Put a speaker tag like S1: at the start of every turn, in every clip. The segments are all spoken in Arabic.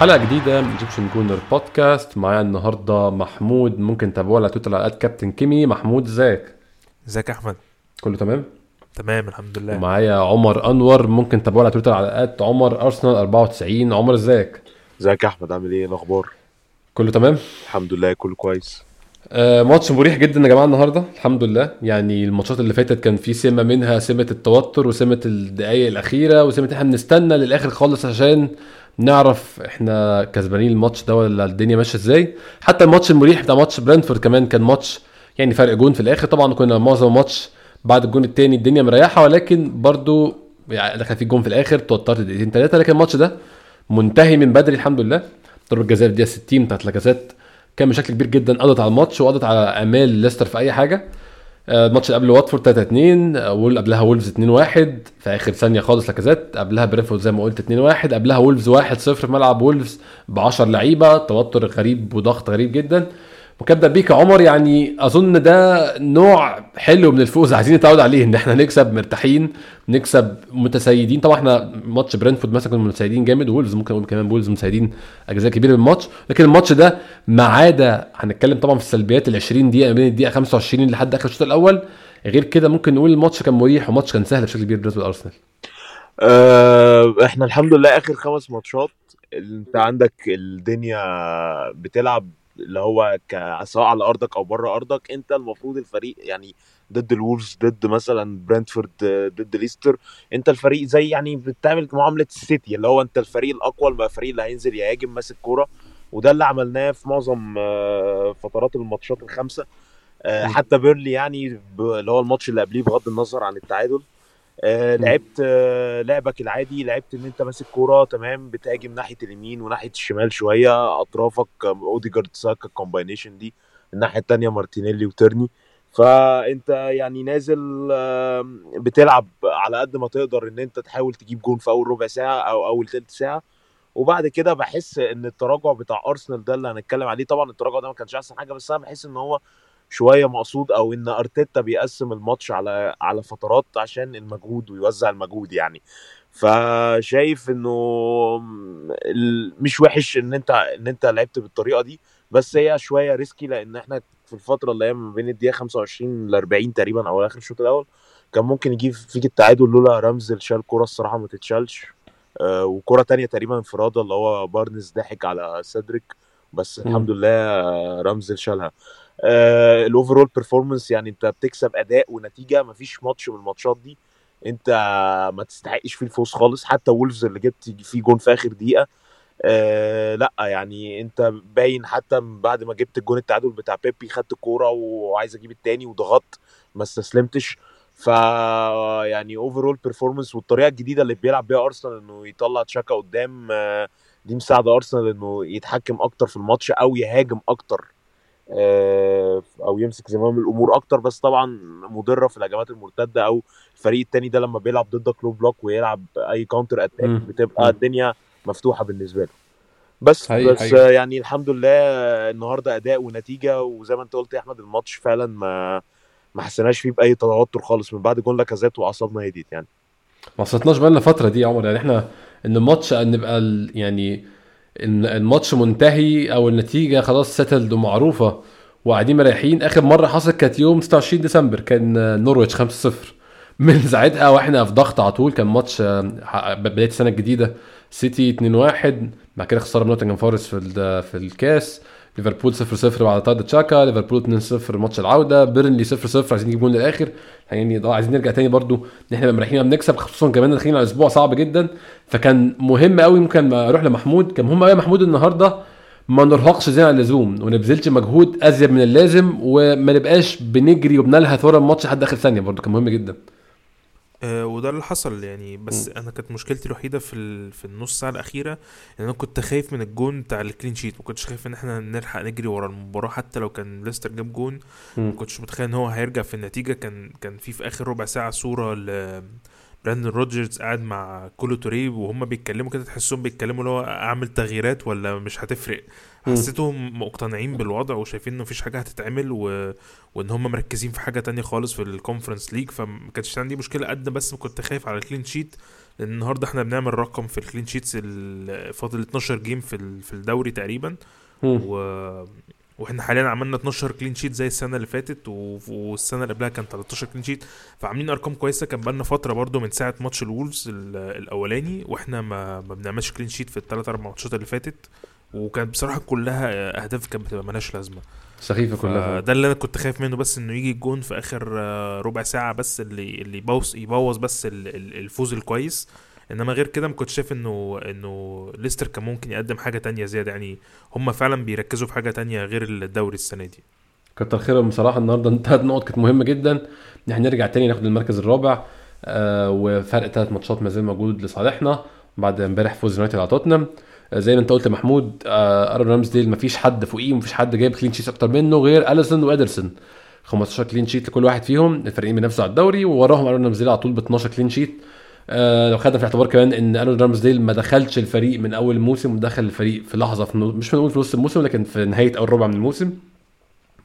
S1: حلقة جديدة من Egyptian Gooner Podcast معايا النهارده محمود ممكن تتابعوه على تويتر على كابتن كيمي محمود ازيك؟
S2: ازيك يا احمد؟
S1: كله تمام؟
S2: تمام الحمد لله.
S1: ومعايا عمر أنور ممكن تتابعوه على تويتر على عمر ارسنال 94 عمر ازيك؟
S3: ازيك يا احمد؟ عامل إيه؟ الاخبار؟
S1: كله تمام؟
S3: الحمد لله كله كويس.
S1: آه ماتش مريح جدا يا جماعة النهارده الحمد لله. يعني الماتشات اللي فاتت كان في سمة منها سمة التوتر وسمة الدقائق الأخيرة وسمة إحنا بنستنى للآخر خالص عشان نعرف إحنا كسبانين الماتش ده ولا الدنيا ماشية إزاي. حتى الماتش المريح بتاع ماتش برنتفورد كمان كان ماتش يعني فرق جون في الآخر. طبعا كنا معظم الماتش بعد الجون الثاني الدنيا مريحة ولكن برضو يعني دخل في جون في الآخر توترت دقيقتين ثلاثة لكن الماتش ده منتهي من بدري الحمد لله. ضربة جزاء في الدقيقة 60 بتاعت لاكازيت كان بشكل كبير جدا قضت على الماتش وقضت على أمال ليستر في أي حاجة. الماتش اللي قبل واتفورد 3 2 وول قبلها وولفز 2 1 في آخر ثانية خالص لاكازيت قبلها برنتفورد زي ما قلت 2 1 قبلها وولفز 1 0 في ملعب وولفز ب 10 لعيبة توتر غريب وضغط غريب جدا. وكابتن بيك عمر يعني أظن ده نوع حلو من الفوز عايزين نتعود عليه إن إحنا نكسب مرتاحين نكسب متسيدين. طبعا إحنا ماتش برينفورد مثلا كنا متسيدين جامد وولفز ممكن نقول كمان وولفز متسيدين أجزاء كبيرة من الماتش. لكن الماتش ده ما عدا هنتكلم طبعا في السلبيات ال 20 دقيقه من الدقيقة 25 لحد آخر الشوط الأول. غير كده ممكن نقول الماتش كان مريح وماتش كان سهل بشكل كبير بالنسبة لأرسنال.
S3: أه إحنا الحمد لله آخر خمس ماتشات أنت عندك الدنيا بتلعب اللي هو سواء على أرضك أو بره أرضك أنت المفروض الفريق يعني ضد الولفز ضد مثلا برنتفورد ضد ليستر أنت الفريق زي يعني بتعمل معاملة السيتي اللي هو أنت الفريق الأقوى الفريق اللي هينزل يهاجم ماسك كورة وده اللي عملناه في معظم آه، فترات الماتشات الخمسة. آه، حتى بيرلي يعني اللي هو الماتش اللي قبليه بغض النظر عن التعادل آه لعبت آه لعبك العادي لعبت إن أنت ماسك كورة تمام بتهاجم ناحية اليمين وناحية الشمال شوية أطرافك أوديجارد ساكا ال combination دي الناحية الثانية مارتينيلي وتيرني فأنت يعني نازل آه بتلعب على قد ما تقدر إن أنت تحاول تجيب جون في أول ربع ساعة أو أول ثلث ساعة. وبعد كده بحس إن التراجع بتاع أرسنال ده اللي هنتكلم عليه طبعا التراجع ده ما كانش أحسن حاجة بس أنا بحس إن هو شوية مقصود أو إن أرتيتا بيقسم الماتش على على فترات عشان المجهود ويوزع المجهود يعني. فشايف إنه مش وحش إن أنت إن أنت لعبت بالطريقة دي بس هي شوية risky لأن إحنا في الفترة اللي هي ما بين الدقيقة 25 ل 40 تقريبا أو آخر الشوط الأول كان ممكن يجيب فيك التعادل لولا رمز شال كوره الصراحة ما تتشالش. آه وكرة تانية تقريبا انفرادة اللي هو بارنز ضحك على سيدريك بس الحمد لله رمز شالها. آه ال overall performance يعني انت بتكسب أداء ونتيجة مفيش ماتش من الماتشات دي. انت ما تستحقش فيه الفوز خالص. حتى وولفز اللي جبت فيه جون في آخر دقيقة آه لأ يعني انت باين حتى بعد ما جبت الجون التعادل بتاع بيبي خدت الكورة وعايز أجيب التاني وضغطت ما استسلمتش. ف يعني overall performance والطريقة الجديدة اللي بيلعب بيها أرسنال إنه يطلع تشاكا قدام آه دي مساعدة أرسنال إنه يتحكم أكتر في الماتش أو يهاجم أكتر. آه، أو يمسك زمام الأمور أكتر بس طبعا مضرة في الهجمات المرتدة أو الفريق التاني ده لما بيلعب ضدك low block ويلعب أي counter attack بتبقى الدنيا مفتوحة بالنسبة له. بس هي بس هي. يعني الحمد لله النهارده أداء ونتيجة وزي ما أنت قلت يا أحمد الماتش فعلا ما ما حسيناش فيه بأي توتر خالص من بعد جون لاكازيت وأعصابنا هديت يعني.
S1: ما وصلتناش بالنا فترة دي يا عمر. يعني إحنا إن الماتش نبقى يعني إن الماتش منتهي أو النتيجة خلاص settled ومعروفة وقاعدين مريحين. آخر مرة حصلت كانت يوم 26 ديسمبر كان نورويتش 5-0 من ساعتها وإحنا في ضغط على طول كان ماتش آه، بداية السنة الجديدة. سيتي 2-1 بعد كده خساره من نوتنجهام فورست في في الكاس. ليفربول 0 0 بعد طرد تشاكا. ليفربول 2 0 ماتش العودة. بيرنلي 0 0 عايزين نجيب جول للآخر. يعني عايزين نرجع تاني برضو إن إحنا مريحين بنكسب خصوصا كمان داخلين على أسبوع صعب جدا. فكان مهم قوي ممكن أروح لمحمود. كان مهم قوي محمود النهارده ما نرهقش زي عن اللزوم وما نبذلش مجهود أزيد من اللازم وما نبقاش بنجري وبنلهث ورا الماتش لحد آخر ثانية برضو كان مهم جدا.
S2: آه، وده اللي حصل يعني. بس م. أنا كانت مشكلتي الوحيدة في في النص ساعة الأخيرة إن أنا كنت خايف من الجون بتاع ال clean sheet ما كنتش خايف إن إحنا نلحق نجري ورا المباراة حتى لو كان ليستر جاب جون. ما كنتش متخيل إن هو هيرجع في النتيجة. كان كان في في آخر ربع ساعة صورة ل براندن روجرز قاعد مع كولو توري وهم بيتكلموا كده تحسهم بيتكلموا اللي هو أعمل تغييرات ولا مش هتفرق. حسيتهم مقتنعين بالوضع وشايفين إنه مفيش حاجة هتتعمل و... وإن هم مركزين في حاجة تانية خالص في ال Conference League فما كانش عندي مشكلة قد بس كنت خايف على ال clean sheet لأن النهارده إحنا بنعمل رقم في ال clean sheets فاضل 12 game في في الدوري تقريبا. و... وإحنا حاليا عملنا 12 clean sheet زي السنة اللي فاتت. والسنة اللي قبلها كان 13 clean sheet فعاملين أرقام كويسة. كان بقالنا فترة برضو من ساعة ماتش الولفز ال- الأولاني وإحنا ما ما بنعملش clean sheet في الثلاث أربع ماتشات اللي فاتت. وكانت بصراحة كلها أهداف كانت بتبقى ملهاش لازمة.
S1: سخيفة كلها.
S2: ده اللي أنا كنت خايف منه بس إنه يجي الجون في آخر آه، ربع ساعة بس اللي اللي يبوظ يبوظ بس ال- ال- الفوز الكويس. إنما غير كده ما كنتش شايف إنه إنه ليستر كان ممكن يقدم حاجة تانية زيادة. يعني هم فعلا بيركزوا في حاجة تانية غير الدوري السنة دي.
S1: كتر خيرهم بصراحة النهارده. ثلاث نقط كانت مهمة جدا. إن إحنا نرجع تاني ناخد المركز الرابع آه وفرق ثلاث ماتشات ما زال موجود لصالحنا بعد إمبارح فوز يونايتد على توتنهام. آه زي ما أنت قلت محمود آه أرون رامسديل مفيش حد فوقيه ومفيش حد جايب clean sheet أكتر منه غير أليسون وإدرسون. 15 clean sheet لكل واحد فيهم الفريقين بينافسوا على الدوري ووراهم أرون رامسديل على طول ب 12 clean sheet آه لو خدنا في الاعتبار كمان إن ارون رامسديل ما دخلش الفريق من أول الموسم ودخل الفريق في لحظة في مش هنقول في نص الموسم لكن في نهاية أول ربع من الموسم.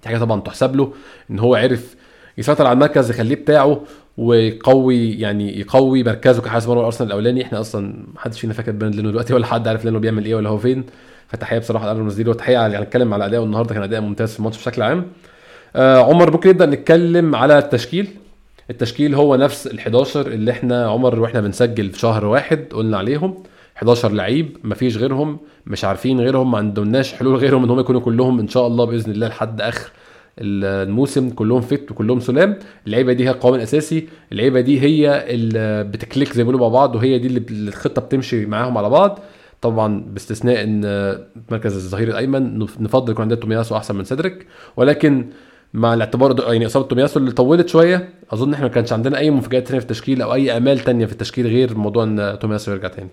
S1: دي حاجة طبعا تحسب له إن هو عرف يسيطر على المركز يخليه بتاعه ويقوي يعني يقوي مركزه كحارس مرمى الأرسنال الأولاني. إحنا أصلا محدش فينا فاكر بين لينو دلوقتي ولا حد عارف لينو بيعمل إيه ولا هو فين. فتحية بصراحة لارون رامسديل وتحيه على يعني هنتكلم على اداؤه النهارده كان أداء ممتاز في الماتش بشكل عام. آه عمر ممكن نبدأ نتكلم على التشكيل؟ التشكيل هو نفس ال 11 اللي إحنا عمر وإحنا بنسجل في شهر واحد قلنا عليهم. 11 لعيب مفيش غيرهم مش عارفين غيرهم ما عندناش حلول غيرهم إن هم يكونوا كلهم إن شاء الله بإذن الله لحد آخر الموسم كلهم فت وكلهم سلام. اللعيبة دي هي القوام الأساسي اللعيبة دي هي اللي بتكليك زي ما بيقولوا مع بعض وهي دي اللي الخطة بتمشي معاهم على بعض. طبعا باستثناء إن مركز الظهير الأيمن نفضل يكون عندنا تومياسو أحسن من سيدريك. ولكن مع الاعتبار يعني إصابة تومياسو اللي طولت شوية. أظن إحنا ما كانش عندنا أي مفاجآت ثانية في التشكيل أو أي آمال تانية في التشكيل غير موضوع إن تومياسو يرجع تاني.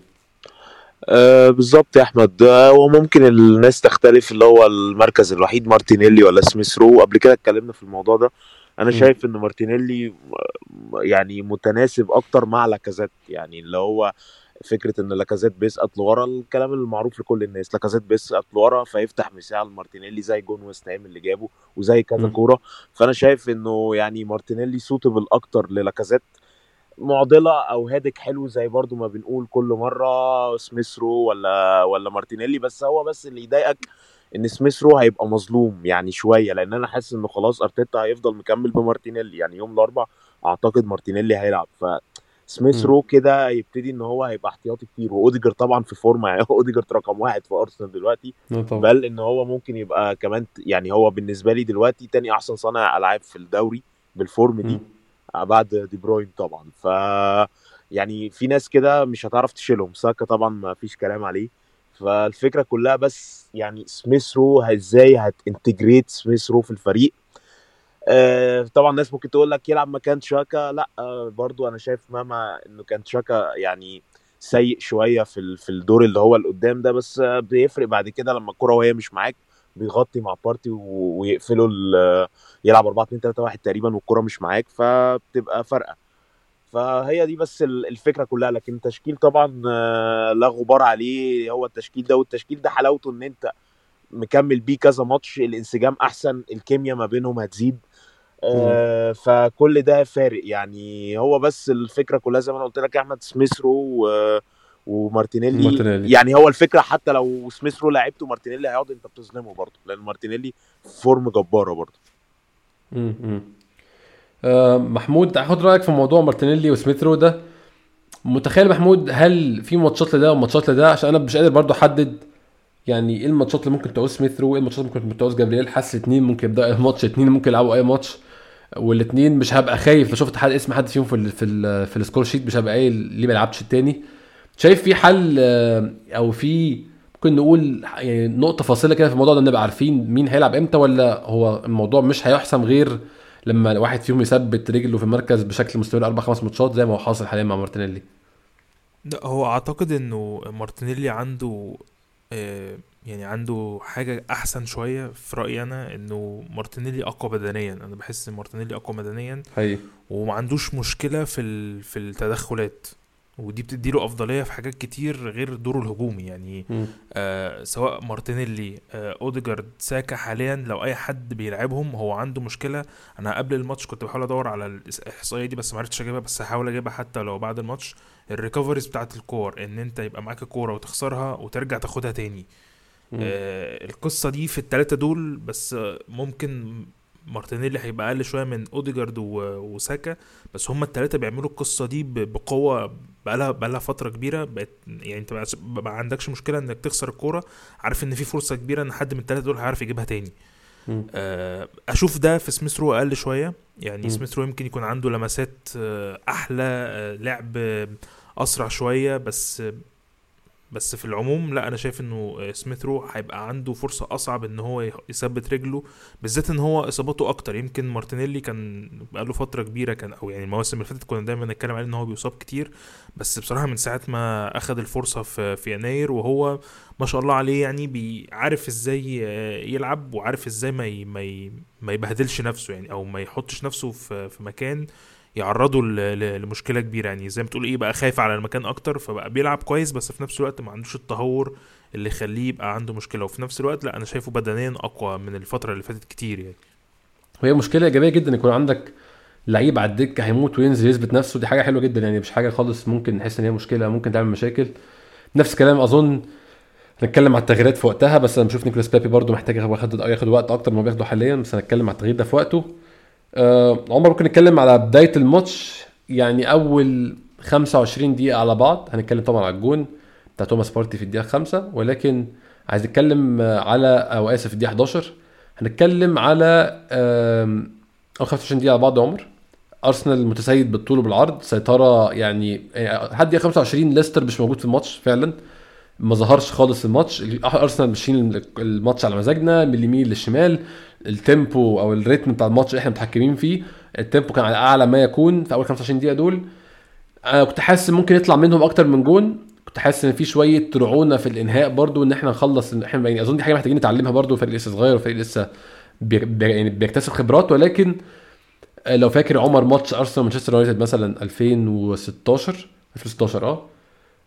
S3: آه بالظبط يا أحمد. آه، وممكن الناس تختلف اللي هو المركز الوحيد مارتينيلي ولا سميث رو. قبل كده اتكلمنا في الموضوع ده. أنا
S1: مم.
S3: شايف إن مارتينيلي م- يعني متناسب أكتر مع لاكازيت. يعني اللي هو فكرة إن لاكازيت بيسقط لورا الكلام المعروف لكل الناس. لاكازيت بيسقط لورا فيفتح مساحة لمارتينيلي زي جون ويست هام اللي جابه وزي كذا. كورة. فأنا شايف إنه يعني مارتينيلي suitable أكتر للاكازيت. معضلة أو headache حلو زي برضو ما بنقول كل مرة سميثرو ولا ولا مارتينيلي. بس هو بس اللي يضايقك إن سميثرو هيبقى مظلوم يعني شوية. لأن أنا حاسس إنه خلاص أرتيتا هيفضل مكمل بمارتينيلي. يعني يوم الاربع أعتقد مارتينيلي هيلعب. ف سميثرو كده هيبتدي إن هو هيبقى احتياطي كتير وأوديجارد طبعا في فورمة يعني أوديجارد رقم واحد في أرسنال دلوقتي بل إن هو ممكن يبقى كمان يعني هو بالنسبة لي دلوقتي تاني أحسن صانع ألعاب في الدوري بال form دي بعد دي بروين طبعا. ف يعني في ناس كده مش هتعرف تشيلهم ساكا طبعا ما فيش كلام عليه. فالفكرة كلها بس يعني سميث رو إزاي هت integrate سميث رو في الفريق؟ آه طبعا الناس ممكن تقول لك يلعب مكان شاكا لا آه برضو أنا شايف مهما إنه كان شاكا يعني سيء شوية في في الدور اللي هو اللي قدام ده بس آه بيفرق بعد كده لما الكره وهي مش معاك بيغطي مع بارتي ويقفلوا يلعب 4 2 3 1 تقريبا والكره مش معاك فبتبقى فارقة. فهي دي بس ال- الفكرة كلها. لكن التشكيل طبعا آه، لا غبار عليه. هو التشكيل ده والتشكيل ده حلاوته إن أنت مكمل بيه كذا ماتش. الانسجام أحسن الكيمياء ما بينهم هتزيد. آه فكل ده فارق. يعني هو بس الفكرة كلها زي ما أنا قلت لك أحمد سميث رو و ومارتينيلي.
S1: مارتينيلي.
S3: يعني هو الفكرة حتى لو سميث رو لعبته مارتينيلي هيقعد انت بتظلمه برضه لأن مارتينيلي form جبارة برضه.
S1: آه محمود هاخد رأيك في موضوع مارتينيلي وسميث رو ده. متخيل محمود هل في ماتشات لده وماتشات لده؟ عشان أنا مش قادر برضو أحدد يعني إيه الماتشات اللي ممكن تعوز سميث رو وايه الماتشات اللي ممكن تعوز جابرييل. حاسس الاثنين ممكن يبداوا اي ماتش الاثنين ممكن يلعبوا أي ماتش. والاثنين مش هبقى خايف. لو شفت حد اسم حد فيهم في ال في ال في ال score sheet مش هبقى قايل ليه ما يلعبش التاني. شايف في حل آه، أو في ممكن نقول يعني نقطة فاصلة كده في الموضوع ده نبقى عارفين مين هيلعب إمتى ولا هو الموضوع مش هيحسم غير لما واحد فيهم يثبت رجله في المركز بشكل مستمر أربع خمس ماتشات زي ما هو حاصل حاليا مع مارتينيلي؟
S2: لا هو أعتقد إنه مارتينيلي عنده آه، يعني عنده حاجة أحسن شوية في رأيي أنا إنه مارتينيلي أقوى بدنيا. أنا بحس إن مارتينيلي أقوى بدنيا
S1: حقيقي.
S2: وما عندوش مشكلة في ال- في التدخلات. ودي بتديله أفضلية في حاجات كتير غير دوره الهجومي. يعني. آه سواء مارتينيلي آه أوديجارد ساكا حاليا لو أي حد بيلعبهم هو عنده مشكلة. أنا قبل الماتش كنت بحاول أدور على الإحصائية دي بس ما عرفتش أجيبها بس هحاول أجيبها حتى لو بعد الماتش. ال recoveries بتاعت الكور إن أنت يبقى معاك الكورة وتخسرها وترجع تاخدها تاني. آه القصة دي في الثلاثه دول بس ممكن مارتينيلي هيبقى أقل شوية من أوديجارد وساكا بس هما الثلاثه بيعملوا القصة دي بقوة بقالها بقالها فترة كبيرة بقت يعني أنت ما عندكش مشكلة إنك تخسر الكورة عارف إن في فرصة كبيرة إن حد من الثلاثه دول هيعرف يجيبها تاني. آه، أشوف ده في سميث رو أقل شوية يعني. سميث رو يمكن يكون عنده لمسات آه، أحلى آه، لعب آه، أسرع شوية بس بس في العموم لا أنا شايف إنه آه، سميث رو هيبقى عنده فرصة أصعب إن هو يثبت رجله بالذات إن هو إصاباته أكتر. يمكن مارتينيلي كان بقاله فترة كبيرة كان أو يعني المواسم اللي فاتت كنا دايما نتكلم عليه إن هو بيصاب كتير. بس بصراحة من ساعة ما اخذ الفرصة في يناير وهو ما شاء الله عليه يعني بيعرف إزاي آه، يلعب وعارف إزاي ما ما ما يبهدلش نفسه يعني أو ما يحطش نفسه في مكان ل- لمشكلة كبيرة. يعني زي ما تقول إيه بقى خايف على المكان أكتر فبقى بيلعب كويس بس في نفس الوقت ما عندوش التهور اللي يخليه يبقى عنده مشكلة. وفي نفس الوقت لا أنا شايفه بدنيا أقوى من الفترة اللي فاتت كتير يعني.
S1: وهي مشكلة إيجابية جدا يكون عندك لعيب على الدكة هيموت وينزل يثبت نفسه. دي حاجة حلوة جدا يعني مش حاجة خالص ممكن نحس إن هي مشكلة ممكن تعمل مشاكل. نفس الكلام أظن هنتكلم على التغييرات في وقتها بس أنا بشوف نيكولاس بيبي برضو محتاج ياخد ياخد وقت أكتر ما بياخده حاليا بس هنتكلم على التغيير ده في وقته. آه عمر ممكن نتكلم على بداية الماتش يعني أول 25 دقيقة على بعض. هنتكلم طبعا على الجون بتاع توماس بارتي في الدقيقة 5 ولكن عايز نتكلم آه، على أو آسف الدقيقة 11 هنتكلم على أول 25 دقيقة على بعض يا عمر. أرسنال متسيد بالطول وبالعرض سيطرة يعني يعني لحد دقيقة 25 ليستر مش موجود في الماتش فعلا. ما ظهرش خالص الماتش. أرسنال ماشيين الماتش على مزاجنا من اليمين للشمال. ال tempo أو ال rhythm بتاع الماتش إحنا متحكمين فيه ال tempo كان على أعلى ما يكون في أول 25 دقيقة دول. أنا كنت حاسس ممكن يطلع منهم أكتر من جون. كنت حاسس إن في شوية رعونة في الإنهاء برضو إن إحنا نخلص إن إحنا يعني أظن دي حاجة محتاجين نتعلمها برضو. فريق لسه صغير وفريق لسه بي يعني بيكتسب خبرات. ولكن آه، لو فاكر عمر ماتش أرسنال مانشستر يونايتد مثلا 2016 2016 آه.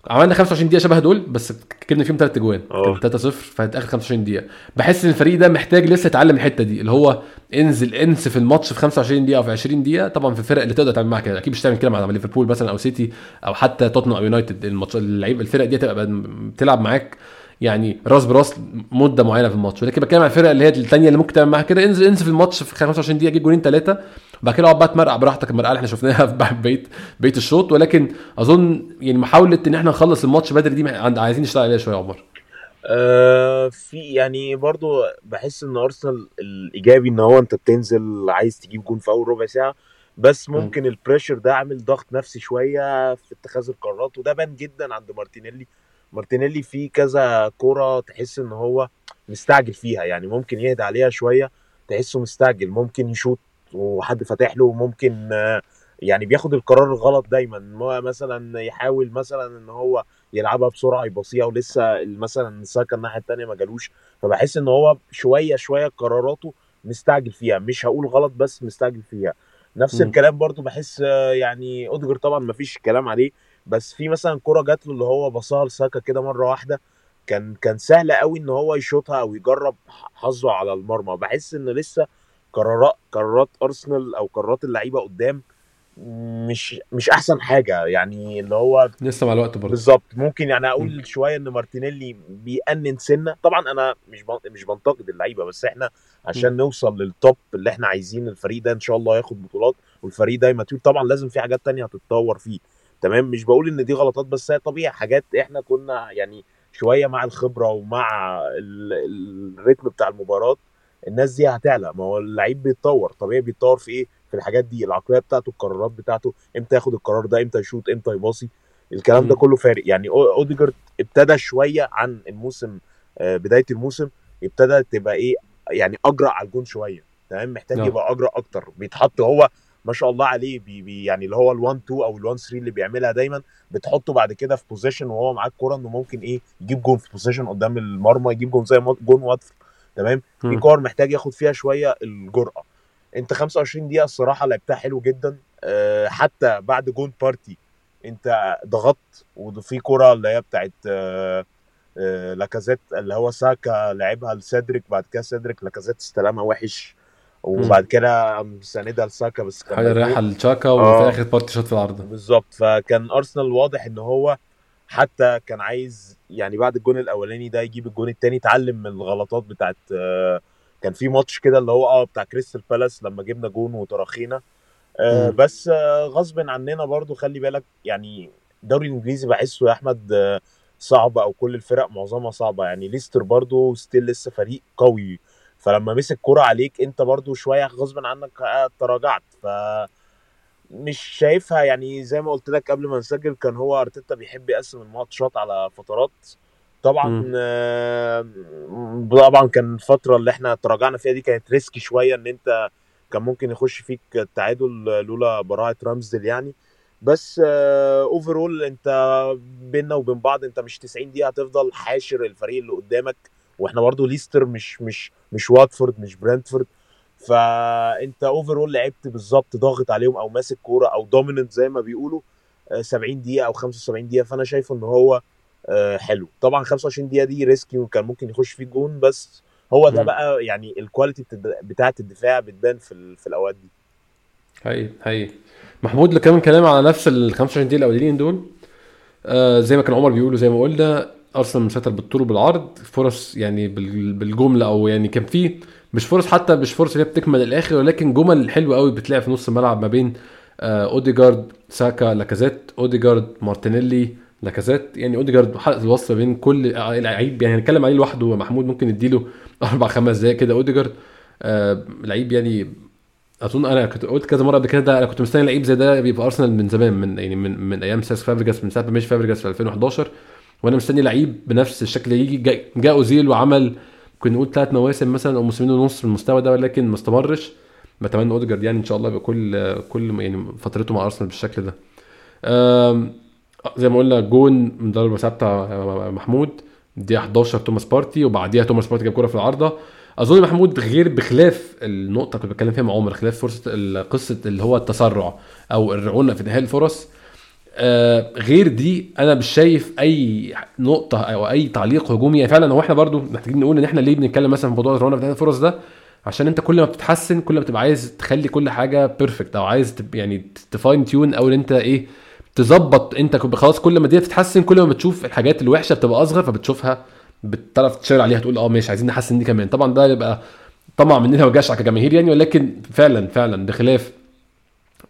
S1: عملنا 25 دقيقة شبه دول بس كسبنا فيهم ثلاث اجوان
S3: آه.
S1: كان 3-0 في آخر 25 دقيقة. بحس إن الفريق ده محتاج لسه يتعلم الحتة دي اللي هو انزل انسف الماتش في 25 دقيقة أو في 20 دقيقة. طبعا في الفرق اللي تقدر تعمل معاها كده أكيد مش هتعمل كده مع ليفربول مثلا أو سيتي أو حتى توتنهام أو يونايتد. الماتش اللعيب الفرق دي هتبقى بتلعب معاك يعني راس براس مدة معينة في الماتش. ولكن بتكلم عن الفرق اللي هي الثانية اللي ممكن تعمل معاها كده انزل انسف الماتش في 25 دقيقة جيب جولين ثلاثة وبعد كده أقعد بقى تمرقع براحتك المرقعة اللي إحنا شفناها في بقيه بقيه الشوط. ولكن أظن يعني محاولة إن إحنا نخلص الماتش بدري دي عايزين نشتغل عليها شوية يا عمر.
S3: آه في يعني برضو بحس إن أرسنال الإيجابي إن هو أنت بتنزل عايز تجيب جون في أول ربع ساعة بس ممكن ال pressure ده عامل ضغط نفسي شوية في اتخاذ القرارات وده بان جدا عند مارتينيلي. مارتينيلي في كذا كوره تحس إن هو مستعجل فيها يعني ممكن يهدى عليها شوية تحسه مستعجل ممكن يشوط وحد فاتح له ممكن يعني بياخد القرار الغلط دايما. مثلا يحاول مثلا إن هو يلعبها بسرعة يباصيها ولسه مثلا ساكا الناحية الثانية ما جالوش. فبحس إن هو شوية شوية قراراته مستعجل فيها. مش هقول غلط بس مستعجل فيها. نفس
S1: مم.
S3: الكلام برضو بحس يعني أوديجارد طبعا ما فيش كلام عليه. بس في مثلا كرة جات له اللي هو باصاها لساكا كده مرة واحدة. كان كان سهل قوي إن هو يشوطها أو يجرب حظه على المرمى. بحس إن لسه قرارات قرارات ارسنال أو قرارات اللعيبة قدام مش مش أحسن حاجة. يعني اللي هو
S1: لسه مع الوقت برضه.
S3: بالظبط. ممكن يعني أقول شوية إن مارتينيلي بيأنن سنة. طبعا أنا مش مش بنتقد اللعيبة بس إحنا عشان
S1: م.
S3: نوصل لل top اللي إحنا عايزين الفريق ده إن شاء الله ياخد بطولات والفريق ده ي mature طبعا لازم في حاجات تانية هتتطور فيه. تمام؟ مش بقول إن دي غلطات بس هي طبيعي. حاجات إحنا كنا يعني شوية مع الخبرة ومع ال- ال- ال rhythm بتاع المباراة الناس دي هتعلى. ما هو اللعيب بيتطور. طبيعي بيتطور في إيه؟ في الحاجات دي العقلية بتاعته القرارات بتاعته. إمتى ياخد القرار ده؟ إمتى يشوط؟ إمتى يباصي؟ الكلام ده. كله فارق. يعني أوديجارد ابتدى شوية عن الموسم آه، بداية الموسم ابتدى تبقى إيه؟ يعني أجرأ على الجون شوية. تمام؟ محتاج
S1: نعم.
S3: يبقى أجرأ أكتر. بيتحط هو ما شاء الله عليه بي بي يعني اللي هو ال1 2 أو ال1 3 اللي بيعملها دايما بتحطه بعد كده في position وهو معاه الكوره إنه ممكن إيه؟ يجيب جون في position قدام المرمى يجيب جون زي جون واتفورد. تمام؟ في. كور محتاج ياخد فيها شوية الجرأة. انت 25 دقيقة الصراحة لعبتها حلو جدا. أه حتى بعد جون بارتي انت ضغطت وفي كرة اللي هي بتاعت أه أه لاكازيت اللي هو ساكا لعبها لسيدريك بعد كده سيدريك لاكازيت استلمها وحش. وبعد كده قام ساندها لساكا بس كان حاجة.
S1: رايحة لتشاكا وفي
S3: آه.
S1: اخر بارتي شاط في العارضة.
S3: بالظبط. فكان أرسنال واضح إن هو حتى كان عايز يعني بعد الجون الأولاني ده يجيب الجون التاني اتعلم من الغلطات بتاعت آه، كان في ماتش كده اللي هو آه بتاع كريستال بالاس لما جبنا جون وتراخينا. آه،. بس آه، غصب عننا برضو خلي بالك يعني الدوري الإنجليزي بحسه يا أحمد آه، صعب أو كل الفرق معظمها صعبة. يعني ليستر برضو still لسه فريق قوي. فلما مسك كرة عليك أنت برضو شوية غصب عنك تراجعت. ف مش شايفها يعني زي ما قلت لك قبل ما نسجل كان هو أرتيتا بيحب يقسم الماتشات على فترات. طبعا. آه، طبعا كان الفترة اللي إحنا تراجعنا فيها دي كانت risky شوية إن أنت كان ممكن يخش فيك التعادل لولا براعه رامزديل يعني. بس overall أنت بيننا وبين بعض أنت مش 90 دقيقة هتفضل حاشر الفريق اللي قدامك. وإحنا برضو ليستر مش مش مش واتفورد مش برنتفورد. فأنت overall لعبت بالظبط ضاغط عليهم أو ماسك كورة أو dominant زي ما بيقولوا آه، 70 دقيقة أو 75 دقيقة. فأنا شايف إن هو آه، حلو. طبعا 25 دقيقة دي risky وكان ممكن يخش فيه جون بس هو ده. بقى يعني ال quality بتاعة الدفاع بتبان في في الأوقات دي.
S1: حقيقي حقيقي. محمود كمان كلام على نفس ال 25 دقيقة الاولانيين دول. آه زي ما كان عمر بيقولوا زي ما قلنا أرسنال مسيطر بالطول وبالعرض. فرص يعني بال- بالجملة أو يعني كان في مش فرص حتى مش فرص اللي هي بتكمل الآخر ولكن جمل حلوة قوي بتلاقي في نص الملعب ما بين آه أوديجارد ساكا لاكازيت أوديجارد مارتينيلي لاكازيت. يعني أوديجارد حلقه الوصل ما بين كل لعيب يعني هنتكلم عليه لوحده محمود ممكن نديله أربع خمس دقايق كده. أوديجارد آه لعيب يعني أظن أنا كنت قلت كذا مرة قبل كده ده أنا كنت مستني لعيب زي ده يبقى أرسنال من زمان من يعني من من أيام سيس فابريجاس من ساعة ما مشي فابريجاس في 2011 وأنا مستني لعيب بنفس الشكل يجي جا- جاء أوزيل وعمل ممكن نقول ثلاث مواسم مثلا أو موسمين ونص في المستوى ده ولكن ما استمرش. بتمنى اوديجارد يعني إن شاء الله يبقى كل كل يعني فترته مع أرسنال بالشكل ده. زي ما قلنا جون من ضربة ثابتة محمود. دي 11 توماس بارتي وبعديها توماس بارتي جاب كوره في العارضة. أظن محمود غير بخلاف النقطة كنت بتكلم فيها مع عمر خلاف فرصة قصة اللي هو التسرع أو الرعونة في انهاء الفرص. آه غير دي أنا مش شايف أي نقطة أو أي تعليق هجومي. يعني فعلا هو إحنا برضو محتاجين نقول إن إحنا ليه بنتكلم مثلا في موضوع الرعونه في انهاء الفرص ده؟ عشان أنت كل ما بتتحسن كل ما بتبقى عايز تخلي كل حاجة perfect أو عايز يعني ت fine tune أو إن أنت إيه تظبط أنت خلاص كل ما دي تتحسن كل ما بتشوف الحاجات الوحشة بتبقى أصغر فبتشوفها بتعرف تشتغل عليها تقول آه ماشي عايزين نحسن دي كمان. طبعا ده يبقى طمع مننا وجشع كجماهير يعني ولكن فعلا فعلا بخلاف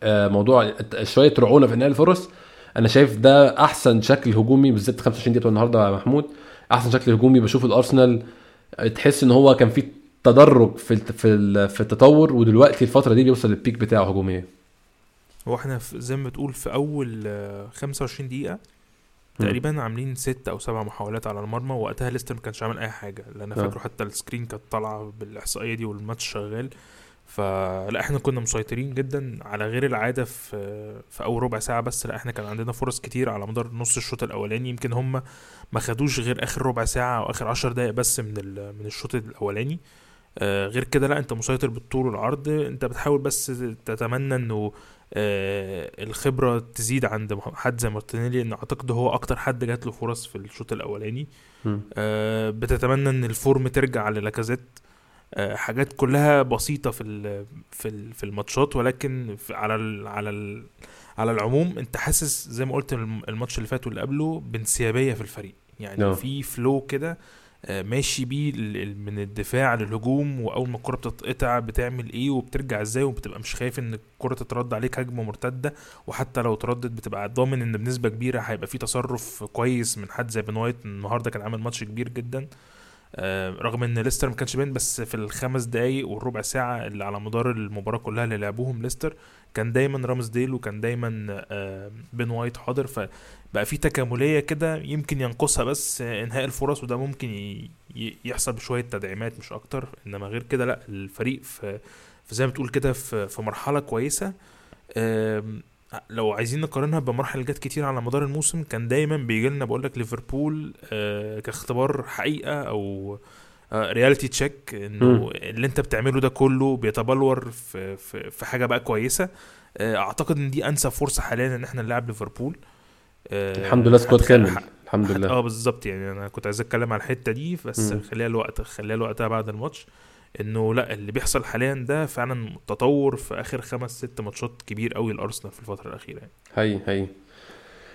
S1: آه، موضوع شوية رعونة في انهاء الفرص أنا شايف ده أحسن شكل هجومي بالذات 25 دقيقة النهارده يا محمود. أحسن شكل هجومي بشوف الأرسنال. تحس إن هو كان في تدرج في في في التطور ودلوقتي الفترة دي بيوصل للبيك بتاعه هجوميا.
S2: هو إحنا زي ما بتقول في أول آه، 25 دقيقة
S1: مم.
S2: تقريبا عاملين ست أو سبع محاولات على المرمى. وقتها ليستر ما كانش عامل أي حاجة لأن
S1: آه.
S2: فاكره حتى السكرين كانت طالعة بالإحصائية دي والماتش شغال. فلا إحنا كنا مسيطرين جدا على غير العادة في في أول ربع ساعة بس لا إحنا كان عندنا فرص كتير على مدار نص الشوط الأولاني يمكن هم ما خدوش غير آخر ربع ساعة أو آخر عشر دقايق بس من من الشوط الأولاني. آه، غير كده لا انت مسيطر بالطول والعرض انت بتحاول بس تتمنى انه آه، الخبرة تزيد عند حد زي مارتينيلي ان أعتقد هو أكتر حد جات له فرص في الشوط
S1: الأولاني.
S2: آه، بتتمنى إن ال form ترجع للاكازيت. حاجات كلها بسيطة في ال- في ال- في الماتشات ولكن على ال على ال على العموم انت حاسس زي ما قلت الم- الماتش اللي فات واللي قبله بانسيابيه في الفريق. يعني
S1: آه.
S2: في flow كده آه، ماشي بيه من الدفاع للهجوم وأول ما الكرة بتتقطع بتعمل إيه وبترجع إزاي وبتبقى مش خايف إن الكرة تترد عليك هجمة مرتدة وحتى لو اتردت بتبقى ضامن ان بنسبة كبيرة هيبقى في تصرف كويس من حد زي بن وايت. النهارده كان عامل ماتش كبير جدا. آه، رغم إن ليستر ما كانش باين بس في الخمس دقايق والربع ساعة اللي على مدار المباراة كلها اللي لعبوهم ليستر كان دايما رامزديل وكان دايما آه، بن وايت حاضر. فبقى في تكاملية كده يمكن ينقصها بس آه، إنهاء الفرص وده ممكن يحصل بشوية تدعيمات مش أكتر. إنما غير كده لأ الفريق في زي ما بتقول كده في مرحلة كويسة. لو عايزين نقارنها بمراحل جت كتير على مدار الموسم كان دايما بيجي لنا بقول لك ليفربول آه، كاختبار حقيقة أو reality check
S1: إنه.
S2: اللي أنت بتعمله ده كله بيتبلور في في, في حاجة بقى كويسة. آه، أعتقد إن دي أنسب فرصة حاليا إن إحنا نلعب ليفربول. آه،
S1: الحمد لله
S2: squad
S1: كامل. الحمد لله.
S2: آه بالظبط. يعني أنا كنت عايز أتكلم على الحتة دي بس. خليها الوقت خليها لوقتها بعد الماتش. إنه لا اللي بيحصل حاليا ده فعلا تطور في آخر خمس ست ماتشات كبير قوي الارسنال في الفترة الأخيرة يعني.
S1: هي هي.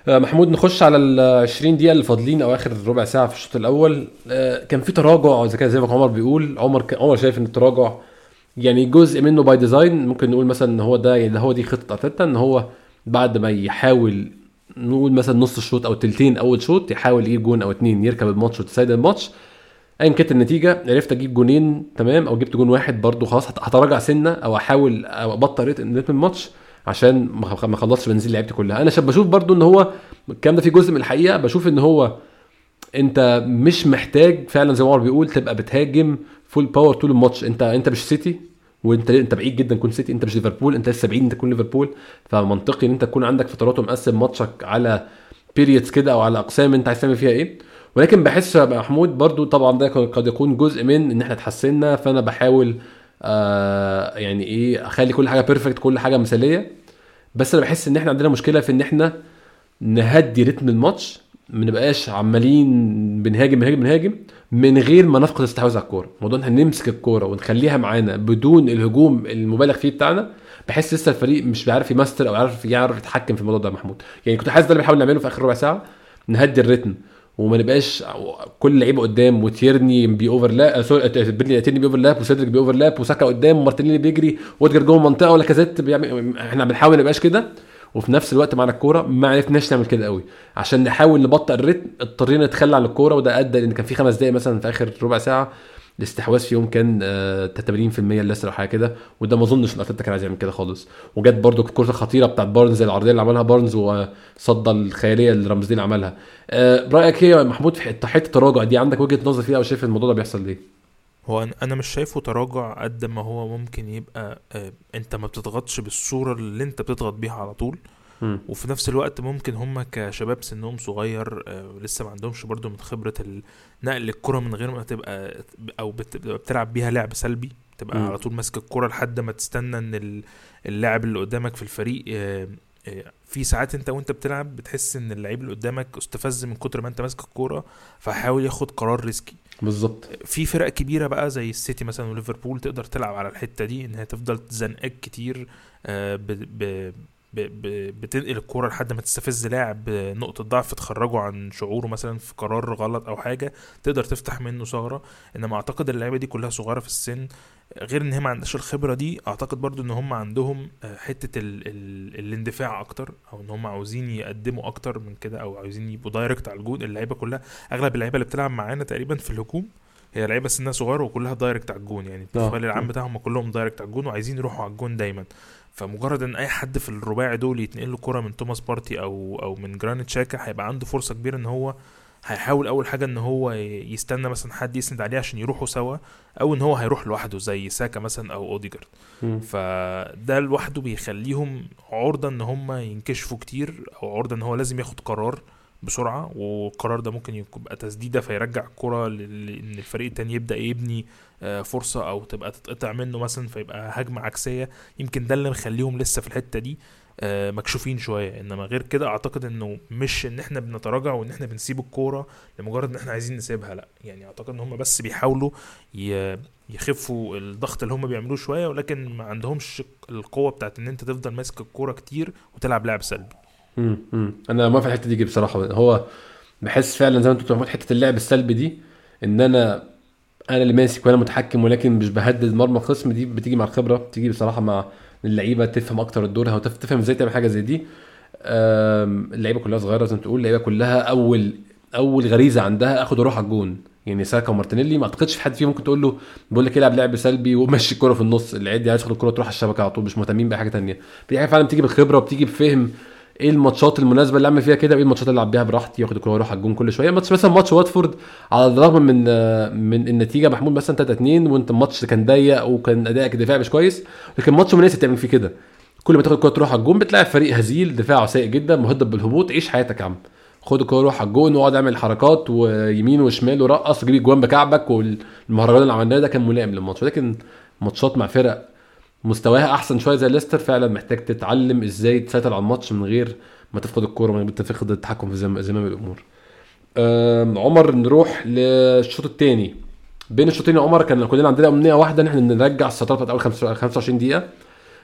S1: آه، محمود نخش على ال 20 دقيقة اللي فاضلين أو آخر ربع ساعة في الشوط الأول. آه، كان في تراجع زي كده زي ما عمر بيقول. عمر ك- عمر شايف إن التراجع يعني جزء منه by design ممكن نقول مثلا إن هو ده يعني هو دي خطة ارتيتا إن هو بعد ما يحاول نقول مثلا نص الشوط أو تلتين أول شوط يحاول يجيب جون أو اتنين يركب الماتش وتسيد الماتش. ايا كانت النتيجة عرفت أجيب جونين تمام؟ أو جبت جون واحد برضو خلاص هت- هتراجع سنة أو أحاول أو أبطل ريتم الماتش عشان ما اخلصش بنزين لعيبتي كلها. أنا بشوف برضو إن هو الكلام ده في جزء من الحقيقة. بشوف إن هو أنت مش محتاج فعلا زي ما عمر بيقول تبقى بتهاجم full power طول الماتش. انت أنت مش سيتي وأنت أنت بعيد جدا تكون سيتي أنت مش ليفربول أنت لسه بعيد أنت تكون ليفربول. فمنطقي إن أنت تكون عندك فترات ومقسم ماتشك على periods كده أو على أقسام أنت عايز تعمل فيها إيه. ولكن بحس يا محمود برضو طبعا ده قد يكون جزء من إن إحنا اتحسنا فأنا بحاول آه يعني إيه أخلي كل حاجة perfect كل حاجة مثالية. بس أنا بحس إن إحنا عندنا مشكلة في إن إحنا نهدي رتم الماتش ما نبقاش عمالين بنهاجم بنهاجم بنهاجم من غير ما نفقد الاستحواذ على الكورة. موضوع إن إحنا نمسك الكورة ونخليها معانا بدون الهجوم المبالغ فيه بتاعنا بحس لسه الفريق مش بيعرف يماستر أو يعرف يعرف يتحكم في الموضوع ده محمود. يعني كنت حاسس ده اللي بنحاول نعمله في آخر ربع ساعة نهدي الريتم. وما نبقاش كل لعيبة قدام وتيرني بي overlap sorry تيرني تيرني بي overlap وسيدريك بي overlap وساكا قدام ومارتينيلي بيجري واوديجارد جوه المنطقة ولاكازيت بيعمل إحنا بنحاول ما نبقاش كده. وفي نفس الوقت معانا الكورة ما عرفناش نعمل كده قوي. عشان نحاول نبطئ الريتم اضطرينا نتخلى عن الكورة وده أدى ان كان في خمس دقائق مثلا في آخر ربع ساعة. الاستحواذ فيهم كان آه 80% لسه أو حاجة كده وده ما أظنش إن أرتيتا كان عايز يعمل كده خالص. وجت برده الكره الخطيره بتاعت بارنز العرضية اللي عملها. بارنز وصد الخيالية اللي رامزديل عملها. آه رايك إيه يا محمود في حتة التراجع دي عندك وجهة نظر فيها أو شايف الموضوع ده بيحصل ليه؟
S2: هو أنا مش شايفه تراجع قد ما هو ممكن يبقى آه، أنت ما بتضغطش بالصورة اللي أنت بتضغط بيها على طول. وفي نفس الوقت ممكن هم كشباب سنهم صغير آه، لسه ما عندهمش برضو من خبرة ال- نقل الكرة من غير ما تبقى أو بتبقى بتلعب بيها لعب سلبي تبقى
S1: مم.
S2: على طول ماسك الكرة لحد ما تستنى إن ال- اللاعب اللي قدامك في الفريق آه، آه، في ساعات أنت وأنت بتلعب بتحس إن اللعيب اللي قدامك استفز من كتر ما أنت ماسك الكوره فحاول ياخد قرار risky.
S1: بالظبط.
S2: في فرق كبيرة بقى زي السيتي مثلا وليفربول تقدر تلعب على الحتة دي انها تفضل تزنقك كتير ب ب ب ب بتنقل الكورة لحد ما تستفز لاعب نقطة ضعف تخرجه عن شعوره مثلا في قرار غلط أو حاجة تقدر تفتح منه ثغرة. إنما أعتقد اللعيبة دي كلها صغيرة في السن غير إن هي ما عندهاش الخبرة دي أعتقد برضو إن هم عندهم آه، حتة ال ال الاندفاع أكتر أو إن هم عاوزين يقدموا أكتر من كده أو عاوزين يبقوا direct على الجون. اللعيبة كلها أغلب اللعيبة اللي بتلعب معانا تقريبا في الهجوم هي لعيبة سنها صغيرة وكلها direct على الجون. يعني
S1: آه.
S2: ال profile العام بتاعهم كلهم direct على الجون وعايزين يروحوا على الجون دايما. فمجرد إن أي حد في الرباعي دول يتنقل له كرة من توماس بارتي أو أو من جرانيت شاكا هيبقى عنده فرصة كبيرة إن هو هيحاول أول حاجة إن هو يستنى مثلا حد يسند عليه عشان يروحوا سوا أو إن هو هيروح لوحده زي ساكا مثلا أو
S1: أوديجارد.
S2: فده لوحده بيخليهم عرضة إن هم ينكشفوا كتير أو عرضة إن هو لازم ياخد قرار بسرعة والقرار ده ممكن يبقى تسديدة فيرجع الكرة لل- ان الفريق التاني يبدأ يبني آه، فرصة أو تبقى تتقطع منه مثلا فيبقى هجمة عكسية. يمكن ده اللي مخليهم لسه في الحتة دي آه، مكشوفين شوية. إنما غير كده أعتقد إنه مش إن إحنا بنتراجع وإن إحنا بنسيب الكورة لمجرد إن إحنا عايزين نسيبها لأ. يعني أعتقد إن هم بس بيحاولوا يخفوا الضغط اللي هم بيعملوه شوية ولكن ما عندهمش القوة بتاعت إن أنت تفضل ماسك الكورة كتير وتلعب لعب سلبي.
S1: أنا ما في الحتة دي بصراحة. هو بحس فعلا زي ما أنت بتقول حتة اللعب السلبي دي إن أنا أنا اللي ماسك وأنا متحكم ولكن مش بهدد مرمى الخصم دي بتيجي مع الخبرة بتيجي بصراحة مع اللعيبة تفهم أكتر الدور أو تف- تفهم إزاي تعمل حاجة زي دي. اللعيبة كلها صغيرة زي ما تقول اللعيبة كلها أول أول غريزة عندها آخد وأروح على الجون. يعني ساكا ومارتينيلي ما أعتقدش في حد فيهم ممكن تقول له بقول لك العب لعب سلبي ومشي الكوره في النص. اللعيبه دي عايز تاخد الكوره تروح على الشبكة على طول مش مهتمين بأي حاجة تانية. دي حاجة فعلا بتيجي بالخبرة وبتيجي بفهم إيه الماتشات المناسبة اللي اعمل فيها كده وايه الماتشات اللي العب بيها براحتي واخد الكورة وأروح على الجون كل شوية. ماتش مثلا ماتش واتفورد على الرغم من من النتيجة محمود مثلا 3 2 وانت الماتش كان ضيق وكان ادائك الدفاعي مش كويس لكن ماتش مناسب تعمل فيه كده. كل ما تاخد الكورة تروح على الجون بتلاقي فريق هزيل دفاعه سيء جدا مهدد بالهبوط عيش حياتك يا عم. خد الكورة روح على الجون واقعد اعمل حركات ويمين وشمال ورقص جيب الجوان بكعبك والمهرجان اللي عملناه ده كان ملائم للماتش. ولكن ماتشات مع فرق مستواها أحسن شوية زي ليستر فعلا محتاج تتعلم إزاي تسيطر على الماتش من غير ما تفقد الكورة من غير ما تفقد التحكم في زم- زمام الأمور. عمر نروح للشوط الثاني بين الشوطين يا عمر كان كلنا عندنا أمنية واحدة إن إحنا نرجع السيطره بتاعت أول 25 دقيقة.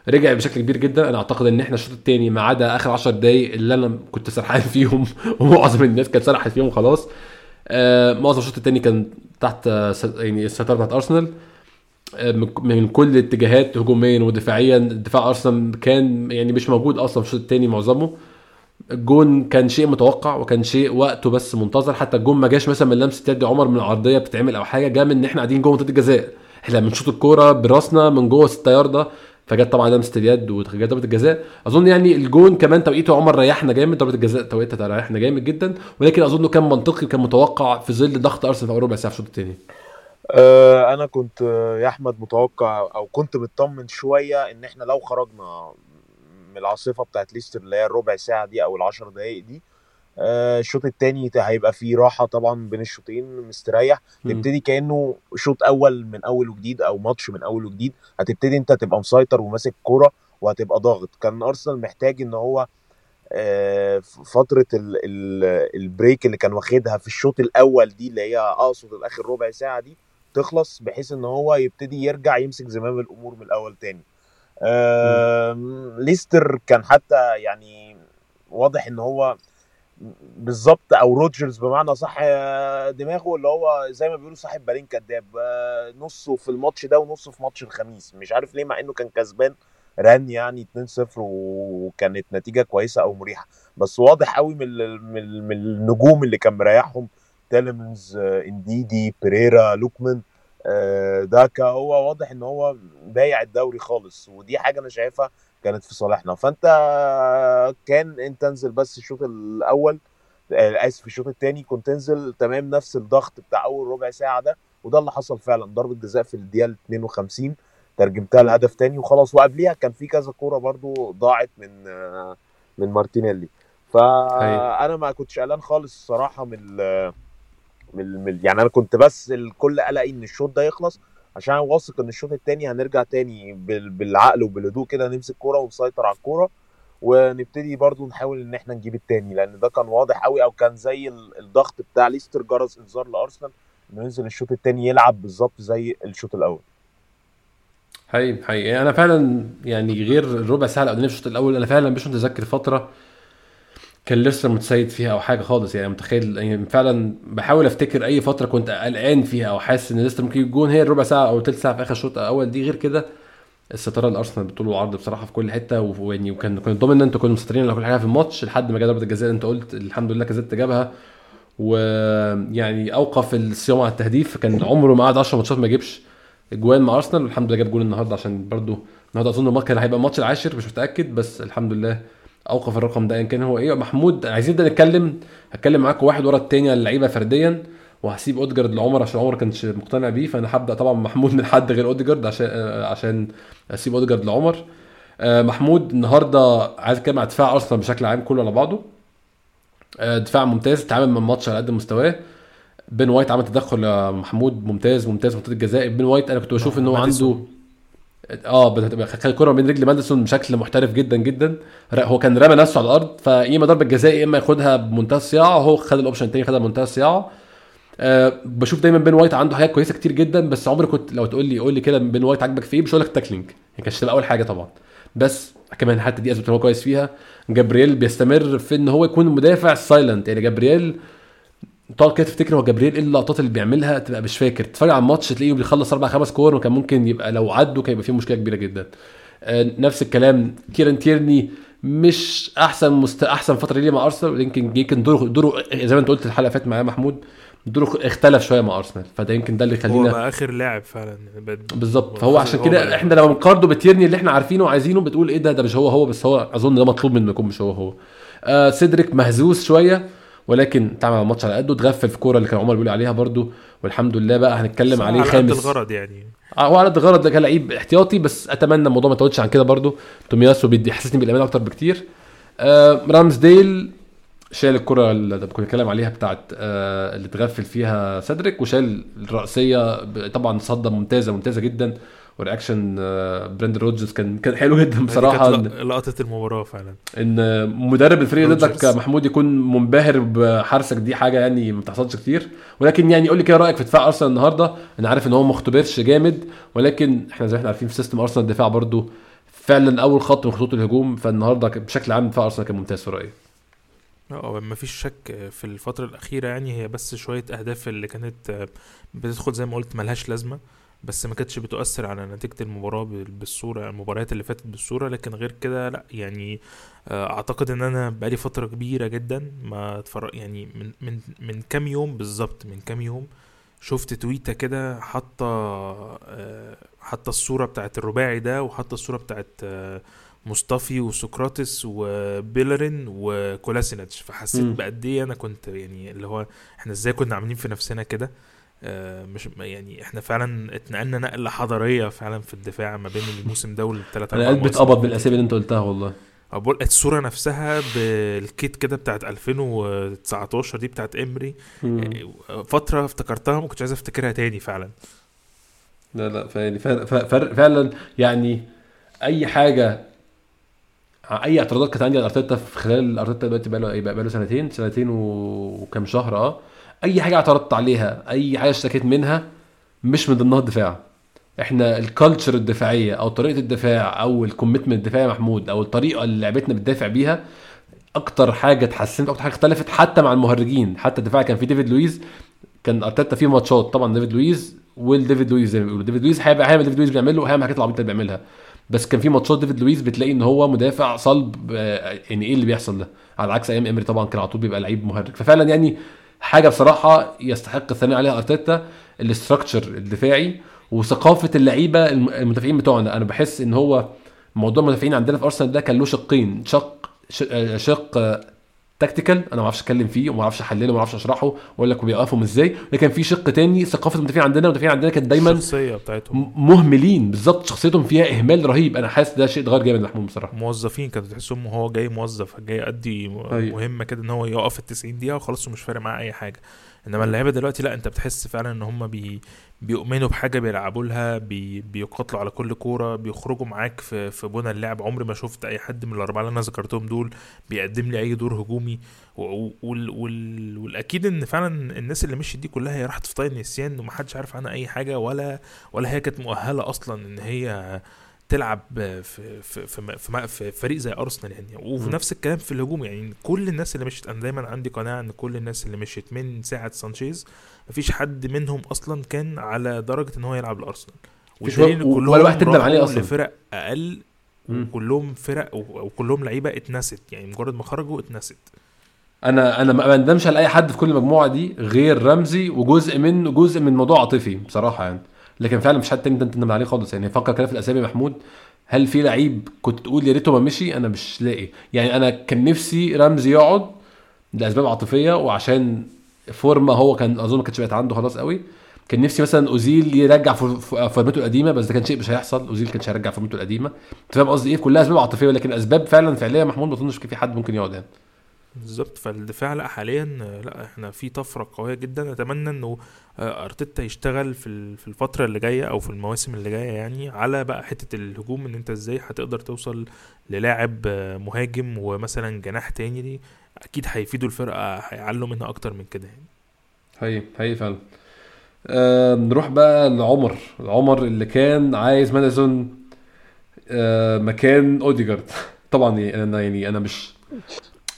S1: رجع بشكل كبير جدا. أنا أعتقد إن إحنا الشوط الثاني ما عدا آخر 10 دقايق اللي أنا كنت سرحان فيهم ومعظم الناس كانت سرحت فيهم خلاص. آه معظم الشوط الثاني كان تحت آه، يعني السيطرة بتاعت أرسنال. من من كل الاتجاهات هجوميا ودفاعيا دفاع أرسنال كان يعني مش موجود أصلا في الشوط الثاني معظمه. الجون كان شيء متوقع وكان شيء وقته بس منتظر حتى الجون ما جاش مثلا من لمسة يد عمر من العرضية بتتعمل أو حاجة جه من إن إحنا قاعدين جوه منطقة الجزاء. إحنا بنشوط الكورة براسنا من جوه 6 ياردة فجت طبعا لمسة اليد وجت ضربه الجزاء. أظن يعني الجون كمان توقيته عمر ريحنا جامد ضربه الجزاء توقيتها ريحنا جامد جدا ولكن أظنه كان منطقي كان متوقع في ظل ضغط أرسنال في اول ربع ساعة في الشوط الثاني
S3: آه، أنا كنت آه، يا أحمد متوقع أو كنت مطمن شوية إن إحنا لو خرجنا من العاصفة بتاعت ليستر اللي هي الربع ساعة دي أو العشر دقائق دي آه، الشوط التاني هيبقى فيه راحة طبعا بين الشوطين مستريح. تبتدي كأنه شوط أول من أول وجديد أو ماتش من أول وجديد. هتبتدي أنت تبقى مسيطر وماسك كورة وهتبقى ضاغط. كان أرسنال محتاج إن هو آه، ف- فترة ال ال ال break اللي كان واخدها في الشوط الأول دي اللي هي أقصد الآخر ربع ساعة دي تخلص بحيث إن هو يبتدي يرجع يمسك زمام الأمور من الأول تاني. ليستر كان حتى يعني واضح إن هو بالظبط أو روجرز بمعنى صح آه، دماغه اللي هو زي ما بيقولوا صاحب بالين كداب آه، نصه في الماتش ده ونصه في ماتش الخميس. مش عارف ليه مع إنه كان كسبان ران يعني 2-0 وكانت نتيجة كويسة أو مريحة. بس واضح قوي من من النجوم اللي كان مريحهم تيلمنز انديدي بيريرا لوكمان آه، داكا هو واضح إن هو بايع الدوري خالص ودي حاجة أنا شايفها كانت في صالحنا. فأنت كان أنت انزل بس الشوط الأول آه، آسف الشوط الثاني كنت تنزل تمام نفس الضغط بتاع أول ربع ساعة ده وده اللي حصل فعلا. ضربة جزاء في الدقيقة 52 ترجمتها لهدف تاني وخلاص. وقبليها كان في كذا كورة برضو ضاعت من آه، من مارتينيلي. فأنا ما كنتش قلقان خالص الصراحه من من يعني أنا كنت بس الكل قلقي إن الشوط ده يخلص عشان واثق إن الشوط التاني هنرجع تاني بال- بالعقل وبالهدوء كده نمسك كورة ونسيطر على الكورة ونبتدي برضو نحاول إن إحنا نجيب التاني لأن ده كان واضح قوي أو كان زي ال- الضغط بتاع ليستر جرس إنذار لأرسنال إنه ينزل الشوط التاني يلعب بالظبط زي الشوط الأول.
S1: حقيقي حقيقي أنا فعلا يعني غير الربع ساعة الاولانيه في الشوط الأول أنا فعلا مش متذكر فترة كان ليستر متسيد فيها أو حاجة خالص. يعني متخيل يعني فعلا بحاول أفتكر أي فترة كنت قلقان فيها أو حاسس إن ليستر ممكن يجيب جون هي الربع ساعة أو تلت ساعة في آخر الشوط الأول دي. غير كده السيطرة لأرسنال بطول وعرض بصراحة في كل حتة ويعني وكان كان dominant وكانوا مسيطرين على كل حاجة في الماتش لحد ما جت ضربة الجزاء أنت قلت الحمد لله لاكازيت جابها. ويعني أوقف الصيام على التهديف. كان عمره ما قعد 10 ماتشات ما يجيبش اجوان مع أرسنال. والحمد لله جاب جول النهارده عشان برضو النهارده أظن الماتش هيبقى الماتش العاشر مش متأكد بس الحمد لله أوقف الرقم ده إن كان هو إيه محمود عايزين نبدا نتكلم. هتكلم معاكم واحد ورا التاني على اللعيبة فرديا وهسيب أودجارد لعمر عشان عمر كانش مقتنع بيه. فأنا هبدأ طبعا محمود من حد غير أودجارد عشان آه، عشان أسيب أودجارد لعمر. آه، محمود النهارده عايز أتكلم على دفاع أرسنال بشكل عام كله على بعضه. آه، دفاع ممتاز تعامل مع الماتش على قد مستواه. بن وايت عمل تدخل محمود ممتاز ممتاز منطقة الجزاء بن وايت أنا كنت بشوف إن هو عنده. آه خد الكورة من رجل ماديسون بشكل محترف جدا جدا. هو كان رمى نفسه على الأرض فيا اما ضربة جزاء يا إما ياخدها بمنتهى الصياعة. هو خد ال option التاني خدها بمنتهى الصياعة. آه بشوف دايما بن وايت عنده حاجات كويسة كتير جدا بس عمري كنت لو تقول لي قول لي كده بن وايت عاجبك في إيه مش هقول لك ال tackling. يعني كانش تبقى أول حاجة طبعا. بس كمان حتى دي اثبت إن هو كويس فيها. جابرييل بيستمر في إن هو يكون مدافع silent يعني جابرييل تقعد كده تفتكر هو جابرييل إيه اللقطات اللي بيعملها تبقى مش فاكر. تتفرج على الماتش تلاقيه بيخلص أربع خمس كور وكان ممكن يبقى لو عدوا كان يبقى فيه مشكلة كبيرة جدا. آه، نفس الكلام كيران تيرني مش أحسن مست... أحسن فترة ليه مع أرسنال يمكن يمكن دوره دوره زي ما أنت قلت الحلقة اللي فاتت معايا محمود دوره اختلف شوية مع أرسنال. فده يمكن ده اللي
S2: هو
S1: يخلينا
S2: بقى آخر لاعب فعلا.
S1: بالظبط.
S2: هو
S1: فهو عشان
S2: هو
S1: كده إحنا لو بنقارنه بتيرني اللي إحنا عارفينه وعايزينه بتقول إيه ده ده مش هو هو بس هو أظن ده مطلوب منه يكون مش هو هو. آه سيدريك مهزوز شوية. ولكن تعمل الماتش على قده تغفل في الكوره اللي كان عمر بيقول عليها برده والحمد لله بقى هنتكلم عليه
S2: على
S1: خامس.
S2: الغرض يعني.
S1: آه، هو على الغرض ده كان لعيب احتياطي بس أتمنى الموضوع ما يطولش عن كده برده تومياسو بيدي يحسسني بالأمان أكتر بكتير. آه رامز ديل شال الكره اللي كنا بنتكلم عليها بتاعت آه اللي اتغفل فيها سيدريك وشال الرأسية ب- طبعا صده ممتازة ممتازة جدا. و reaction آه براندن روجرز كان كان حلو جدا
S2: بصراحة. لقطة المباراة فعلا.
S1: إن مدرب الفريق. ضدك محمود يكون منبهر بحارسك دي حاجة يعني ما بتحصلش كتير. ولكن يعني قول لي كده رأيك في دفاع أرسنال النهارده. أنا عارف إن هو ما اختبرش جامد ولكن إحنا زي ما إحنا عارفين في system أرسنال الدفاع برضو فعلا أول خط من خطوط الهجوم. فالنهاردة بشكل عام دفاع أرسنال كان ممتاز في رأيي.
S2: آه ما فيش شك في الفترة الأخيرة يعني هي بس شوية أهداف اللي كانت آه، بتدخل زي ما قلت ملهاش لازمة. بس ما كانتش بتؤثر على نتيجة المباراة بال- بالصورة المباريات اللي فاتت بالصورة لكن غير كده لا يعني آه، أعتقد إن أنا بقالي فترة كبيرة جدا ما اتفرج يعني من من من كام يوم بالظبط من كام يوم شفت تويتة كده حاطة آه، حاطة الصورة بتاعت الرباعي ده وحاطة الصورة بتاعت آه، مصطفي وسقراطس وبيلرين وكولاسينيتش فحسيت. بقد إيه أنا كنت يعني اللي هو إحنا إزاي كنا عاملين في نفسنا كده مش يعني إحنا فعلا اتنقلنا نقلة حضارية فعلا في الدفاع ما بين الموسم ده والثلاث
S1: أنا قلبي اتقبض بالأسامي اللي أنت قلتها والله.
S2: بقول الصورة نفسها بالكيت كده بتاعت 2019 دي بتاعت إمري. يعني فترة افتكرتها ما كنتش عايز أفتكرها تاني فعلا.
S1: لا لا فعلا فعلا, فعلا يعني أي حاجة أي اعتراضات كانت عندي على أرتيتا في خلال أرتيتا دلوقتي بقى له إيه بقى له سنتين سنتين وكام شهر آه. أي حاجة اعترضت عليها أي حاجة اشتكيت منها مش من ضمنها الدفاع. إحنا ال culture الدفاعية أو طريقة الدفاع أو ال commitment الدفاعي يا محمود أو الطريقة اللي لعبتنا بتدافع بيها أكتر حاجة اتحسنت أكتر حاجة اختلفت حتى مع المهرجين. حتى الدفاع كان في ديفيد لويز كان أرتيتا فيه ماتشات طبعا ديفيد لويز والديفيد لويز زي ما بيقولوا. ديفيد لويز هيبقى هيعمل ديفيد لويز بيعمله وهيعمل الحاجات العبيطة اللي بيعملها. بس كان في ماتشات ديفيد لويز بتلاقي إن هو مدافع صلب آه، يعني إيه اللي بيحصل ده؟ على عكس أيام إيمري طبعا كان على طول بيبقى لعيب مهرج. ففعلا يعني حاجة بصراحة يستحق الثناء عليها أرتيتا ال structure الدفاعي وثقافة اللعيبة الم- المدافعين بتوعنا. أنا بحس إن هو موضوع المدافعين عندنا في أرسنال ده كان له شقين شق آه، شق tactical أنا ما أعرفش أتكلم فيه وما أعرفش أحلله وما أعرفش أشرحه وأقول لك بيوقفهم إزاي. لكن في شق تاني ثقافة المدافعين عندنا المدافعين عندنا كانت دايما
S2: الشخصية بتاعتهم.
S1: مهملين. بالظبط شخصيتهم فيها إهمال رهيب. أنا حاسس ده شيء اتغير جامد محمود بصراحة.
S2: موظفين كانوا تحسهم هو جاي موظف جاي يأدي
S1: أيوة.
S2: مهمة كده إن هو يقف ال 90 دقيقة وخلاص ومش فارق معاه أي حاجة. إنما اللعيبة دلوقتي لا أنت بتحس فعلا إن هم بي بيؤمنوا بحاجة بيلعبوا لها بي بيقاتلوا على كل كورة بيخرجوا معاك في في بنى اللعب. عمري ما شفت أي حد من الأربعة اللي أنا ذكرتهم دول بيقدم لي أي دور هجومي. و- وال وال والأكيد إن فعلا الناس اللي مشيت دي كلها هي راحت في طي النسيان ومحدش عارف عنها أي حاجة ولا ولا هي كانت مؤهلة أصلا إن هي تلعب في في في, في, في فريق زي أرسنال يعني وفي. نفس الكلام في الهجوم يعني كل الناس اللي مشيت أنا دايما عندي قناعة إن كل الناس اللي مشيت من ساعة سانشيز مفيش حد منهم أصلا كان على درجة إن هو يلعب
S1: لأرسنال
S2: والدليل
S1: ولا- واحد تندم عليه أصلاً.
S2: لفرق
S1: أقل.
S2: وكلهم فرق وكلهم لعيبة اتنست يعني مجرد ما خرجوا اتنست
S1: أنا أنا ما بندمش على أي حد في كل المجموعه دي غير رمزي وجزء منه جزء من موضوع عاطفي بصراحة يعني لكن فعلا مش حد تاني تندم عليه خالص. يعني فكر كده في الأسامي محمود. هل في لعيب كنت تقول يا ريته ما مشي؟ أنا مش لاقي. يعني أنا كان نفسي رمزي يقعد لاسباب عاطفية وعشان فورمة هو كان أظن ما كانتش بقت عنده خلاص قوي. كان نفسي مثلا أوزيل يرجع فور- فورمته القديمة بس ده كان شيء مش هيحصل. أوزيل كانش هيرجع فورمته القديمة. أنت فاهم قصدي إيه؟ كلها أسباب عاطفية لكن أسباب فعلا فعلية محمود ما أظنش في حد ممكن يقعد يعني.
S2: بالظبط. فالدفاع لا حاليا لا إحنا في طفرة قوية جدا. أتمنى إنه آه، أرتيتا يشتغل في في الفترة اللي جاية أو في المواسم اللي جاية يعني على بقى حتة الهجوم إن أنت إزاي هتقدر توصل للاعب آه، مهاجم ومثلا جناح تاني دي أكيد هيفيدوا الفرقة هيعلوا منها أكتر من كده يعني.
S1: حقيقي حقيقي فعلا. آه نروح بقى لعمر. عمر اللي كان عايز ماديسون آه مكان أوديجارد. طبعا يعني أنا يعني أنا مش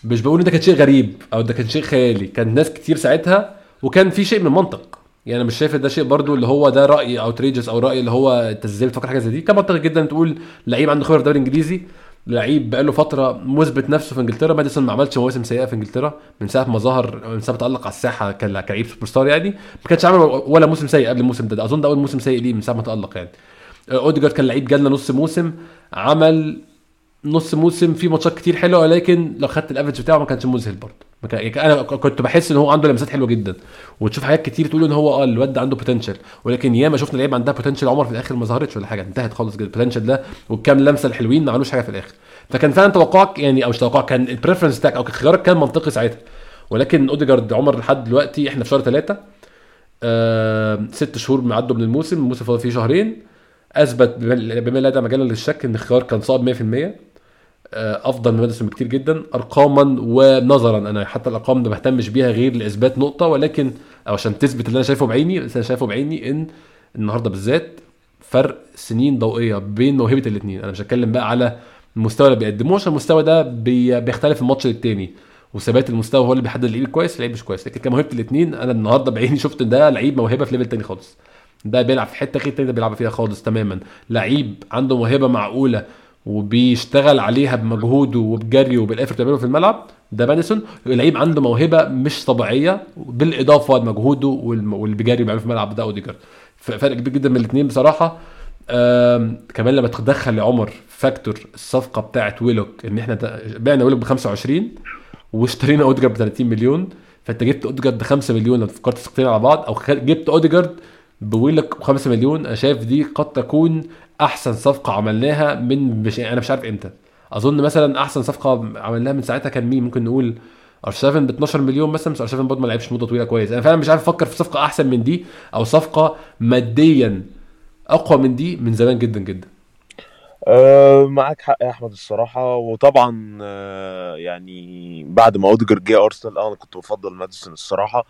S1: مش بقول ان ده كان شيء غريب أو ده كان شيء خيالي كان ناس كتير ساعتها وكان في شيء من المنطق يعني أنا مش شايف ده شيء برضو اللي هو ده رأي outrageous أو رأي اللي هو أنت إزاي بتفكر حاجة زي دي؟ كان منطقي جدا تقول لعيب عنده خبرة في الدوري الإنجليزي لعيب بقاله فترة مثبت نفسه في إنجلترا ماديسون ما عملش مواسم سيئة في إنجلترا من ساعة ما ظهر من ساعة ما تألق على الساحة كلاعب سوبر ستار يعني ما كانش عامل ولا موسم سيء قبل الموسم ده, ده أظن ده أول موسم سيء ليه من ساعة ما تألق يعني. أوديجارد كان لعيب جالنا نص موسم عمل نص موسم في ماتشات كتير حلوة ولكن لو خدت ال average بتاعه ما كانش مذهل برضه. كان- يعني أنا كنت بحس إن هو عنده لمسات حلوة جدا. وتشوف حاجات كتير تقول إن هو آه الواد ده عنده potential ولكن ياما شفنا لعيبه عندها potential عمر في الآخر ما ظهرتش ولا حاجة. انتهت خالص كده ال potential ده والكام لمسة الحلوين ما عملوش حاجة في الآخر. فكان فعلا توقعك يعني أو مش توقعك كان ال preference بتاعك أو خيارك كان منطقي ساعتها. ولكن أوديجارد عمر لحد دلوقتي إحنا في شهر ثلاثة آه ست شهور عدوا من الموسم. الموسم فاضل فيه شهرين. أثبت بما لا مجالا للشك إن الخيار كان صعب 100% آه، أفضل من ماديسون بكتير جدا ارقاما ونظرا. أنا حتى الأرقام ما بهتمش بيها غير لإثبات نقطة ولكن أو عشان تثبت اللي أنا شايفه بعيني أنا شايفه بعيني إن النهارده بالذات فرق سنين ضوئية بين موهبة الاثنين أنا مش هتكلم بقى على المستوى اللي بيقدموه عشان المستوى ده بي- بيختلف من ماتش للتاني. وثبات المستوى هو اللي بيحدد اللعيب كويس اللعيب مش كويس. لكن كموهبة الاثنين أنا النهارده بعيني شفت ده لعيب موهبة في level تاني خالص. ده بيلعب في حتة غير التاني ده بيلعب فيها خالص تماما. لعيب عنده موهبة معقولة وبيشتغل عليها بمجهوده وبجريه وبال effort بيعمله في الملعب ده ماديسون لعيب عنده موهبة مش طبيعية بالإضافة لمجهوده واللي بيجري بيعمله في الملعب ده أوديجارد. فرق كبير جدا من الاثنين بصراحة. كمان لما تدخل لعمر factor الصفقة بتاعت ويلوك إن إحنا بعنا ويلوك ب 25 واشترينا أوديجارد ب 30 مليون فأنت جبت أوديجارد ب 5 مليون لو فكرت الصفقتين على بعض أو جبت أوديجارد بويلوك ب 5 مليون أنا شايف دي قد تكون أحسن صفقة عملناها من مش أنا مش عارف إمتى. أظن مثلا أحسن صفقة عملناها من ساعتها كان مين؟ ممكن نقول ارشافن ب 12 مليون مثلا بس ارشافن برضه ما لعبش مدة طويلة كويس. أنا فعلا مش عارف أفكر في صفقة أحسن من دي أو صفقة ماديا أقوى من دي من زمان جدا جدا.
S3: أه معاك حق يا أحمد الصراحة. وطبعا أه يعني بعد ما اوديجارد جه أرسنال أنا كنت بفضل ماديسون الصراحة.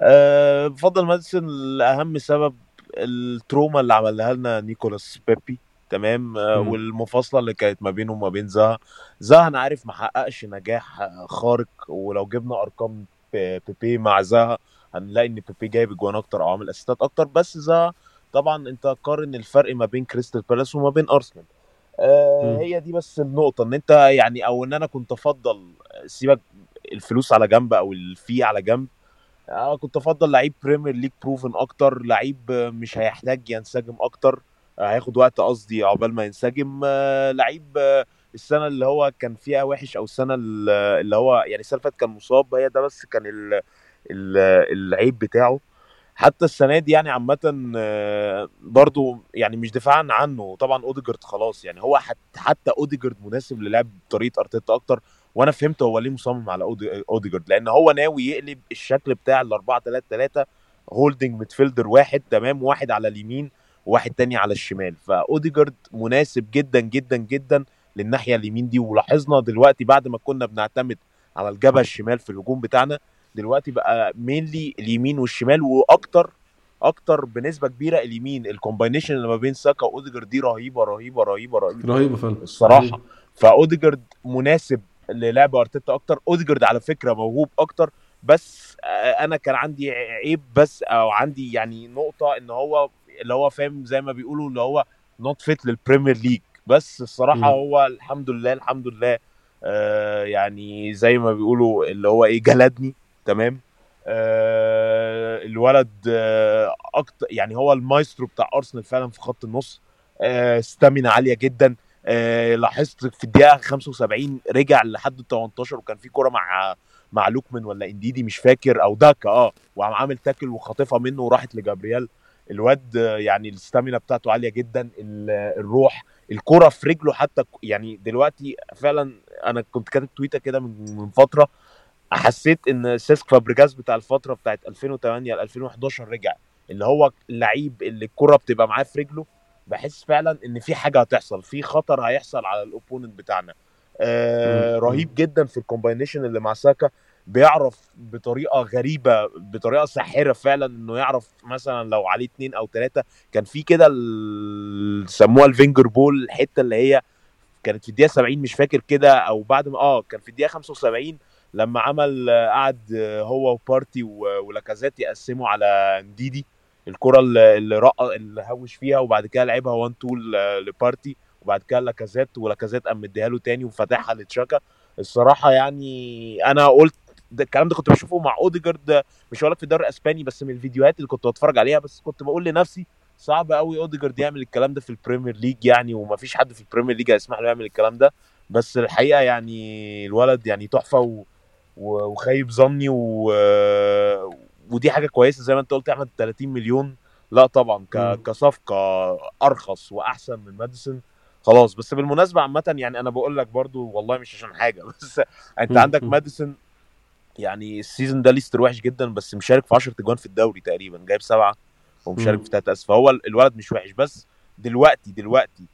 S3: أه بفضل ماديسون لأهم سبب ال trauma اللي عملها لنا نيكولاس بيبي. تمام؟
S1: مم.
S3: والمفاضلة اللي كانت ما بينه وما بين زها. زها أنا عارف ما حققش نجاح آه، خارق. ولو جبنا أرقام بيبي مع زها هنلاقي إن بيبي جايب اجوان أكتر أو عامل assist ات أكتر. بس زها طبعا أنت قارن الفرق ما بين كريستال بالاس وما بين أرسنال. آه. هي دي بس النقطة إن أنت يعني أو إن أنا كنت أفضل سيبك الفلوس على جنب أو ال fee على جنب. أنا كنت أفضل لعيب بريمير ليج proven أكتر لعيب مش هيحتاج ينسجم أكتر هياخد وقت قصدي عقبال ما ينسجم. لعيب السنة اللي هو كان فيها وحش أو السنة اللي هو يعني السنة اللي كان مصاب هي ده بس كان ال- ال- العيب بتاعه. حتى السنة دي يعني عامة برضو يعني مش دفاعا عنه. طبعا أوديجارد خلاص يعني هو حت حتى أوديجارد مناسب للعب بطريقة أرتيتا أكتر. وأنا فهمت هو ليه مصمم على أوديجارد لأن هو ناوي يقلب الشكل بتاع ال 4 3 3 holding midfielder واحد تمام واحد على اليمين وواحد تاني على الشمال. فأوديجارد مناسب جدا جدا جدا للناحية اليمين دي. ولاحظنا دلوقتي بعد ما كنا بنعتمد على الجبهة الشمال في الهجوم بتاعنا دلوقتي بقى mainly اليمين والشمال وأكتر أكتر بنسبة كبيرة اليمين. ال combination اللي ما بين ساكا وأوديجارد دي رهيبة رهيبة رهيبة رهيبة
S1: رهيبة فعلا.
S3: الصراحة. فأوديجارد مناسب للعب ارتيتا أكتر. أوديجارد على فكرة موهوب أكتر. بس آه، أنا كان عندي عيب بس أو عندي يعني نقطة إن هو اللي هو فاهم زي ما بيقولوا اللي هو not fit للبريمير ليج بس الصراحة
S1: مم.
S3: هو الحمد لله الحمد لله آه يعني زي ما بيقولوا اللي هو إيه جلدني. تمام؟ آه الولد آه أكتر يعني هو المايسترو بتاع أرسنال فعلا في خط النص. آه stamina عالية جدا. آه لاحظت في الدقيقة 75 رجع لحد ال 18 وكان في كوره مع مع لوكمان ولا إنديدي مش فاكر أو داكا آه وقام عامل tackle وخاطفها منه وراحت لجابرييل. الواد آه، يعني ال stamina بتاعته عالية جدا ال- الروح الكرة في رجله حتى يعني دلوقتي فعلا أنا كنت كاتب تويتة كده من من فترة حسيت إن سيسك فابريجاس بتاع الفترة بتاعت 2008 ل 2011 رجع. اللي هو اللعيب اللي الكرة بتبقى معاه في رجله بحس فعلا إن في حاجة هتحصل في خطر هيحصل على ال opponent بتاعنا. آه. رهيب جدا في ال combination اللي مع ساكا بيعرف بطريقة غريبة بطريقة ساحرة فعلا إنه يعرف مثلا لو عليه اتنين أو تلاتة كان في كده سموها ال Wenger ball الحتة اللي هي كانت في الدقيقة 70 مش فاكر كده أو بعد ما آه كان في الدقيقة 75 لما عمل آه، قعد آه، هو وبارتي ولاكازيت يقسموا على نديدي. الكرة اللي اللي رق اللي هوش فيها وبعد كده لعبها 1 2 لبارتي وبعد كده لاكازيت ولاكازيت قام مديها له تاني وفتحها لتشاكا الصراحة يعني أنا قلت ده الكلام ده كنت بشوفه مع أوديجارد مش هقول في الدوري الإسباني بس من الفيديوهات اللي كنت بتفرج عليها بس كنت بقول لنفسي صعب قوي أوديجارد يعمل الكلام ده في Premier League يعني ومفيش حد في Premier League هيسمح له يعمل الكلام ده بس الحقيقة يعني الولد يعني تحفة. و... وخيب ظني و... ودي حاجة كويسة زي ما انت قلت يا احمد 30 مليون لا طبعا ك... كصفقة أرخص وأحسن من ماديسون خلاص بس بالمناسبة عامة يعني أنا بقول لك برضو والله مش عشان حاجة بس انت. عندك. ماديسون يعني ال season ده ليستر وحش جدا بس مشارك في 10 اجوان في الدوري تقريبا جايب سبعة ومشارك. في ثلاثة أسيست فهو الولد مش وحش بس دلوقتي دلوقتي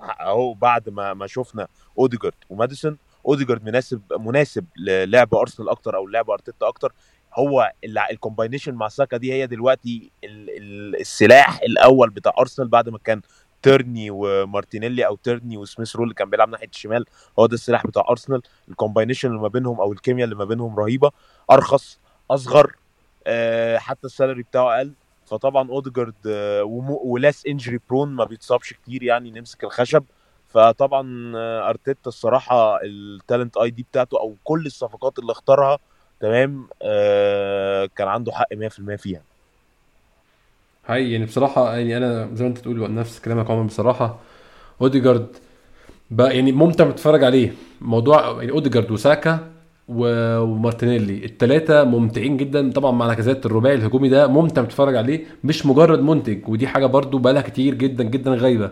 S3: اهو بعد ما ما شفنا أوديجارد وماديسون أوديجارد مناسب مناسب للعب أرسنال أكتر أو لعب أرتيتا أكتر هو ال combination مع ساكا دي هي دلوقتي ال ال السلاح الأول بتاع أرسنال بعد ما كان تيرني ومارتينيلي أو تيرني وسميث رو اللي كان بيلعب ناحية الشمال هو ده السلاح بتاع أرسنال. ال combination اللي ما بينهم أو الكيمياء اللي ما بينهم رهيبة أرخص أصغر آه، حتى ال salary بتاعه أقل. فطبعا أوديجارد آه، و less injury prone ما بيتصابش كتير يعني نمسك الخشب. فطبعا آه، أرتيتا الصراحة ال talent ID بتاعته أو كل الصفقات اللي اختارها تمام؟ آه، كان عنده حق 100% فيها.
S1: هي يعني بصراحة يعني أنا زي ما أنت تقول نفس كلامك عمر. بصراحة أوديجارد بقى يعني ممتع بتتفرج عليه. موضوع يعني أوديجارد وساكا ومارتينيلي التلاتة ممتعين جدا. طبعا مع لاكازيت الرباعي الهجومي ده ممتع بتتفرج عليه. مش مجرد منتج ودي حاجة برضو بقالها كتير جدا جدا غايبة.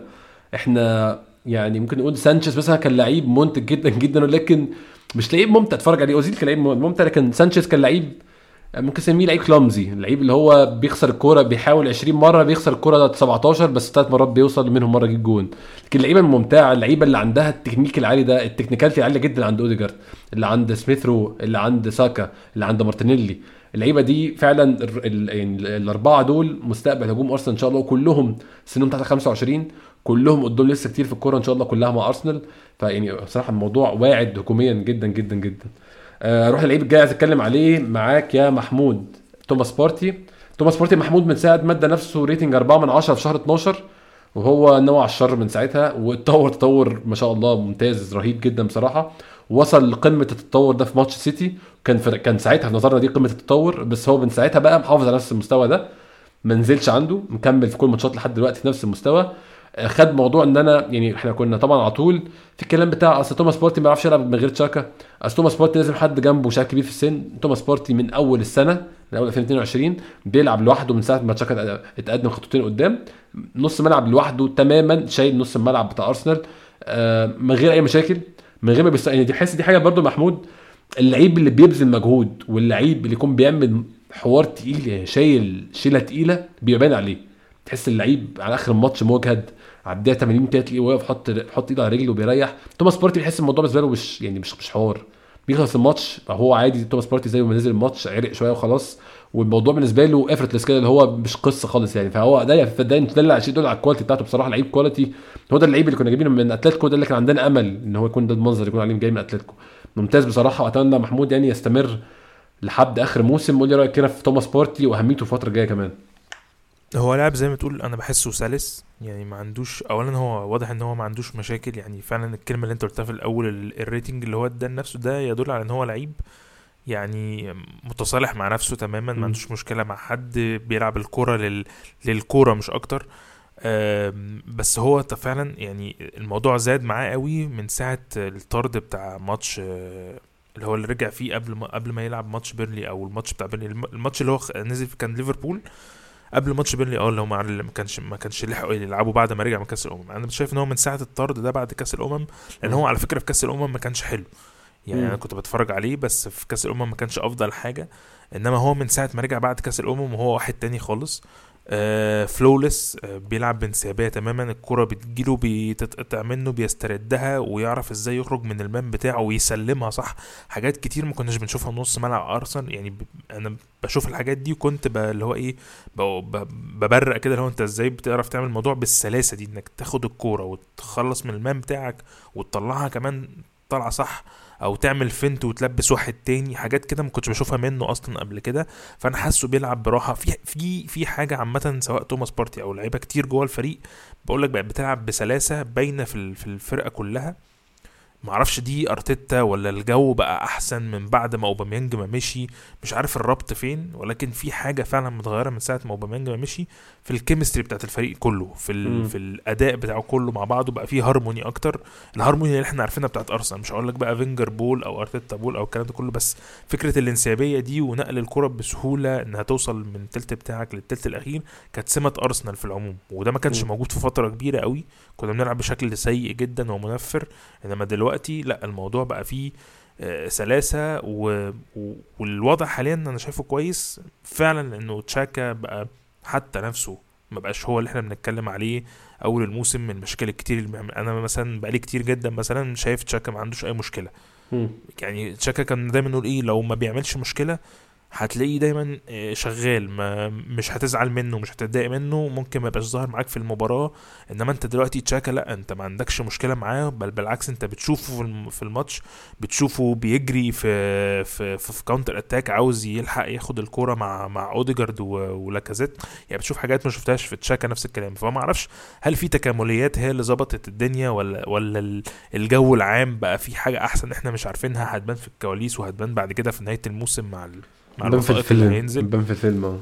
S1: إحنا يعني ممكن نقول سانشيز مثلا كان لعيب منتج جدا جدا ولكن مش لعيب ممتع تتفرج عليه. أوزيل كان لعيب ممتع لكن سانشيز كان لعيب ممكن نسميه لعيب clumsy اللعيب اللي هو بيخسر الكورة بيحاول 20 مرة بيخسر الكورة 17 بس ثلاث مرات بيوصل منهم مرة يجيب جون. لكن اللعيبة الممتعة اللعيبة اللي عندها التكنيك العالي ده ال technicality عاليه جدا عند أوديجارد اللي عند سميث رو اللي عند ساكا اللي عند مارتينيلي. اللعيبة دي فعلا يعني الأربعة دول مستقبل هجوم أرسنال إن شاء الله وكلهم سنهم تحت 25 كلهم قدام لسه كتير في الكورة إن شاء الله كلها مع أرسنال. فيعني بصراحة الموضوع واعد هجوميا جدا جدا جدا. آه، أروح اللعيب الجاي عايز اتكلم عليه معاك يا محمود. توماس بارتي. توماس بارتي محمود من ساعة ما ادى نفسه rating 4 من 10 في شهر 12 وهو نوع الشر من ساعتها واتطور تطور ما شاء الله ممتاز رهيب جدا بصراحة. وصل لقمة التطور ده في ماتش سيتي كان في كان ساعتها في نظرنا دي قمة التطور بس هو من ساعتها بقى محافظ على نفس المستوى ده ما نزلش عنده مكمل في كل الماتشات لحد دلوقتي في نفس المستوى. آه، خد موضوع إن أنا يعني إحنا كنا طبعا على طول في الكلام بتاع أصل توماس بارتي ما يعرفش يلعب من غير تشاكا. أصل توماس بارتي لازم حد جنبه شايب كبير في السن. توماس بارتي من أول السنة من أول 2022 بيلعب لوحده من ساعة ما تشاكا اتقدم خطوتين قدام. نص ملعب لوحده تماما شايل نص الملعب بتاع أرسنال. آه، من غير أي مشاكل من غير ما بيست... يعني دي دي حاجة برضو محمود اللعيب اللي بيبذل مجهود واللعيب اللي يكون بيعمل حوار تقيل يعني شايل شيلة تقيلة بيبقى باين عليه. تحس اللعيب على آخر الماتش مجهد الدقيقة 80 كده تلاقيه واقف حط حط إيده على رجله وبيريح. توماس بارتي بيحس الموضوع بالنسبة له مش يعني مش مش حوار. بيخلص الماتش هو عادي توماس بارتي زي ما نزل الماتش عرق شوية وخلاص. والموضوع بالنسبة له effortless كده اللي هو مش قصة خالص يعني. فهو ده ده اللي على يدل على ال quality بتاعته بصراحة لعيب quality هو ده اللعيب اللي كنا جايبينه من اتلتيكو ده اللي كان عندنا أمل إن هو يكون ده المنظر يكون عليه جاي من اتلتيكو ممتاز بصراحة. وأتمنى محمود يعني يستمر لحد آخر موسم. قول لي رأيك كده في توماس بارتي وأهميته الفترة الجاية كمان.
S2: هو لاعب زي ما تقول أنا بحسه سلس. يعني ما عندوش اولا هو واضح إن هو ما عندوش مشاكل. يعني فعلا الكلمة اللي أنت قلتها في الأول ال- ال rating اللي هو اداه لنفسه ده يدل على إن هو لعيب يعني متصالح مع نفسه تماما. ما عندوش مشكلة مع حد بيلعب الكوره لل... للكورة مش أكتر. بس هو فعلا يعني الموضوع زاد معاه قوي من ساعة الطرد بتاع ماتش آه، اللي هو اللي رجع فيه قبل ما قبل ما يلعب ماتش بيرنلي أو الماتش بتاع بيرنلي. الم- الماتش اللي هو نزل كان ليفربول قبل ماتش بيرلي آه اللي هو ما كانش ما كانش لحقوا يلعبوا بعد ما رجع من كأس الأمم. أنا شايف إن هو من ساعة الطرد ده بعد كأس الأمم لأن هو على فكرة في كأس الأمم ما كانش حلو. يعني
S1: مم.
S2: أنا كنت بتفرج عليه بس في كأس الأمم ما كانش أفضل حاجة. إنما هو من ساعة ما رجع بعد كأس الأمم وهو واحد تاني خالص. فلولس آه بيلعب بانسيابية تماما الكرة بتجيله بتتقطع منه بيستردها ويعرف إزاي يخرج من المان بتاعه ويسلمها صح حاجات كتير ما كناش بنشوفها نص ملعب أرسنال يعني. أنا بشوف الحاجات دي وكنت. اللي هو إيه. ببرق كده اللي هو أنت إزاي بتعرف تعمل الموضوع بالسلاسة دي إنك تاخد الكورة وتخلص من ال man بتاعك وتطلعها كمان طالعة صح أو تعمل feint وتلبس واحد تاني حاجات كده ما كنتش بشوفها منه أصلا قبل كده. فأنا حاسه بيلعب براحة. في في في حاجة عامة سواء توماس بارتي أو لعيبة كتير جوه الفريق بقول لك بقت بتلعب بسلاسة باينة في ال- في الفرقة كلها. معرفش دي أرتيتا ولا الجو بقى أحسن من بعد ما أوباميانج ما مشي؟ مش عارف الربط فين ولكن في حاجة فعلا متغيرة من ساعة ما أوباميانج ما مشي في ال chemistry بتاعت الفريق كله في ال... في الأداء بتاعه كله مع بعضه بقى فيه هارموني أكتر. الهارموني اللي إحنا عارفينها بتاعت أرسنال مش هقول لك بقى فينجر ball أو أرتيتا ball أو الكلام ده كله بس فكرة الإنسيابية دي ونقل الكرة بسهولة إنها توصل من التلت بتاعك للتلت الأخير كانت سمة أرسنال في العموم. وده ما كانش. موجود في فترة كبيرة قوي. كنا بنلعب بشكل سيء جدا ومنفر إنما دلوقتي لأ الموضوع بقى فيه آه، سلاسة و... و... والوضع حاليا أنا شايفه كويس. فعلا إنه تشاكا بقى حتى نفسه ما بقاش هو اللي إحنا بنتكلم عليه أول الموسم من المشاكل الكتير اللي بيعمل. أنا مثلا بقالي كتير جدا مثلا شايف تشاكا ما عندوش أي مشكلة.
S1: مم.
S2: يعني تشاكا كان دايما نقول إيه لو ما بيعملش مشكلة هتلاقيه دايما آه، شغال ما مش هتزعل منه مش هتتضايق منه ممكن ما يبقاش ظاهر معاك في المباراة إنما أنت دلوقتي تشاكا لا أنت ما عندكش مشكلة معاه بل بالعكس أنت بتشوفه في الم- في الماتش بتشوفه بيجري في في في, في counter attack عاوز يلحق ياخد الكورة مع مع أوديجارد ولاكازيت يعني بتشوف حاجات ما شفتهاش في تشاكا نفس الكلام فما أعرفش هل في تكامليات هي اللي ظبطت الدنيا ولا ولا ال- الجو العام بقى في حاجة أحسن إحنا مش عارفينها هتبان في الكواليس وهتبان بعد كده في نهاية الموسم مع.
S1: بان في الفيلم
S2: هينزل.
S1: بان في الفيلم آه.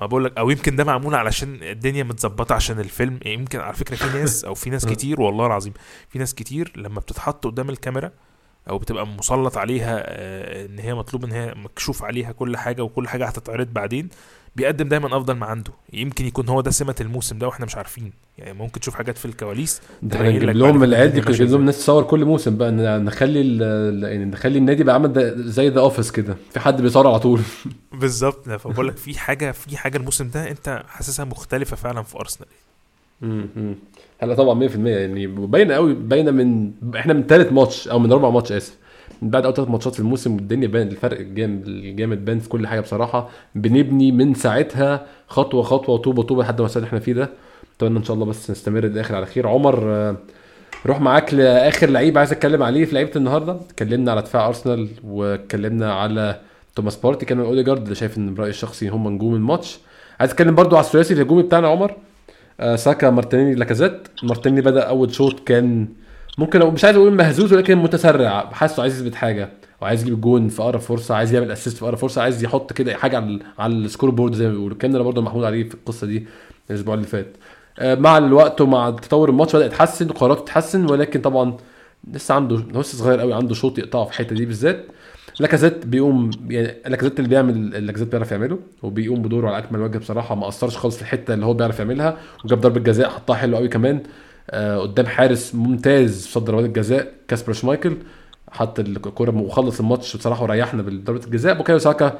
S2: ما بقول لك أو يمكن ده معمول علشان الدنيا متظبطة عشان الفيلم. يمكن على فكرة في ناس أو في ناس
S1: آه.
S2: كتير والله العظيم في ناس كتير لما بتتحط قدام الكاميرا أو بتبقى مسلط عليها آه، إن هي مطلوب إن هي مكشوف عليها كل حاجة وكل حاجة هتتعرض بعدين بيقدم دايما أفضل ما عنده. يمكن يكون هو ده سمة الموسم ده وإحنا مش عارفين. يعني ممكن تشوف حاجات في الكواليس
S1: ده إحنا نجيب لهم العيال دي نجيب لهم. ناس تصور كل موسم بقى. نخلي يعني نخلي النادي بقى عامل زي The Office كده. في حد بيصور على طول.
S2: بالظبط. فبقول لك في حاجة في حاجة الموسم ده أنت حاسسها مختلفة فعلا في
S1: أرسنال. لا طبعا 100% يعني باينة قوي باينة من إحنا من ثالث ماتش أو من رابع ماتش آسف. من بعد أول ثلاث ماتشات في الموسم الدنيا باين الفرق الجامد الجامد باين في كل حاجة بصراحة. بنبني من ساعتها خطوة خطوة طوبه طوبه لحد ما إحنا فيه ده. أتمنى إن شاء الله بس نستمر للاخر على خير. عمر آه، روح معاك لآخر لعيب عايز أتكلم عليه في لعيبة النهارده. اتكلمنا على دفاع أرسنال واتكلمنا على توماس بارتي. كان أوديجارد اللي شايف إن برايي الشخصي هم نجوم الماتش. عايز أتكلم برضو على الثلاثي الهجومي بتاعنا عمر. آه، ساكا مارتينيلي لاكازيت. مارتينيلي بدأ أول شوط كان ممكن مش عايز أقول مهزوز ولكن متسرع. حاسه عايز يثبت حاجة وعايز يجيب الجون في أقرب فرصة عايز يعمل assist في أقرب فرصة عايز يحط كده حاجة على على ال score board زي ما بيقولوا. اتكلمنا برضه محمود عليه في القصة دي الأسبوع اللي فات. آه، مع الوقت ومع تطور الماتش بدأ يتحسن وقراراته تتحسن ولكن طبعا لسه عنده لسه صغير قوي عنده شوط يقطعه في الحتة دي بالذات. لاكازيت بيقوم يعني لاكازيت اللي بيعمل لاكازيت بيعرف يعمله وبيقوم بدوره على أكمل وجه بصراحة. ما أثرش خالص في الحتة اللي هو بيعرف يعملها وجاب ضربة جزاء حطها حلو قوي كمان. قدام حارس ممتاز في ضربات الجزاء كاسبر شمايكل حط الكوره وخلص الماتش بصراحة وريحنا بضربه الجزاء. بوكايو ساكا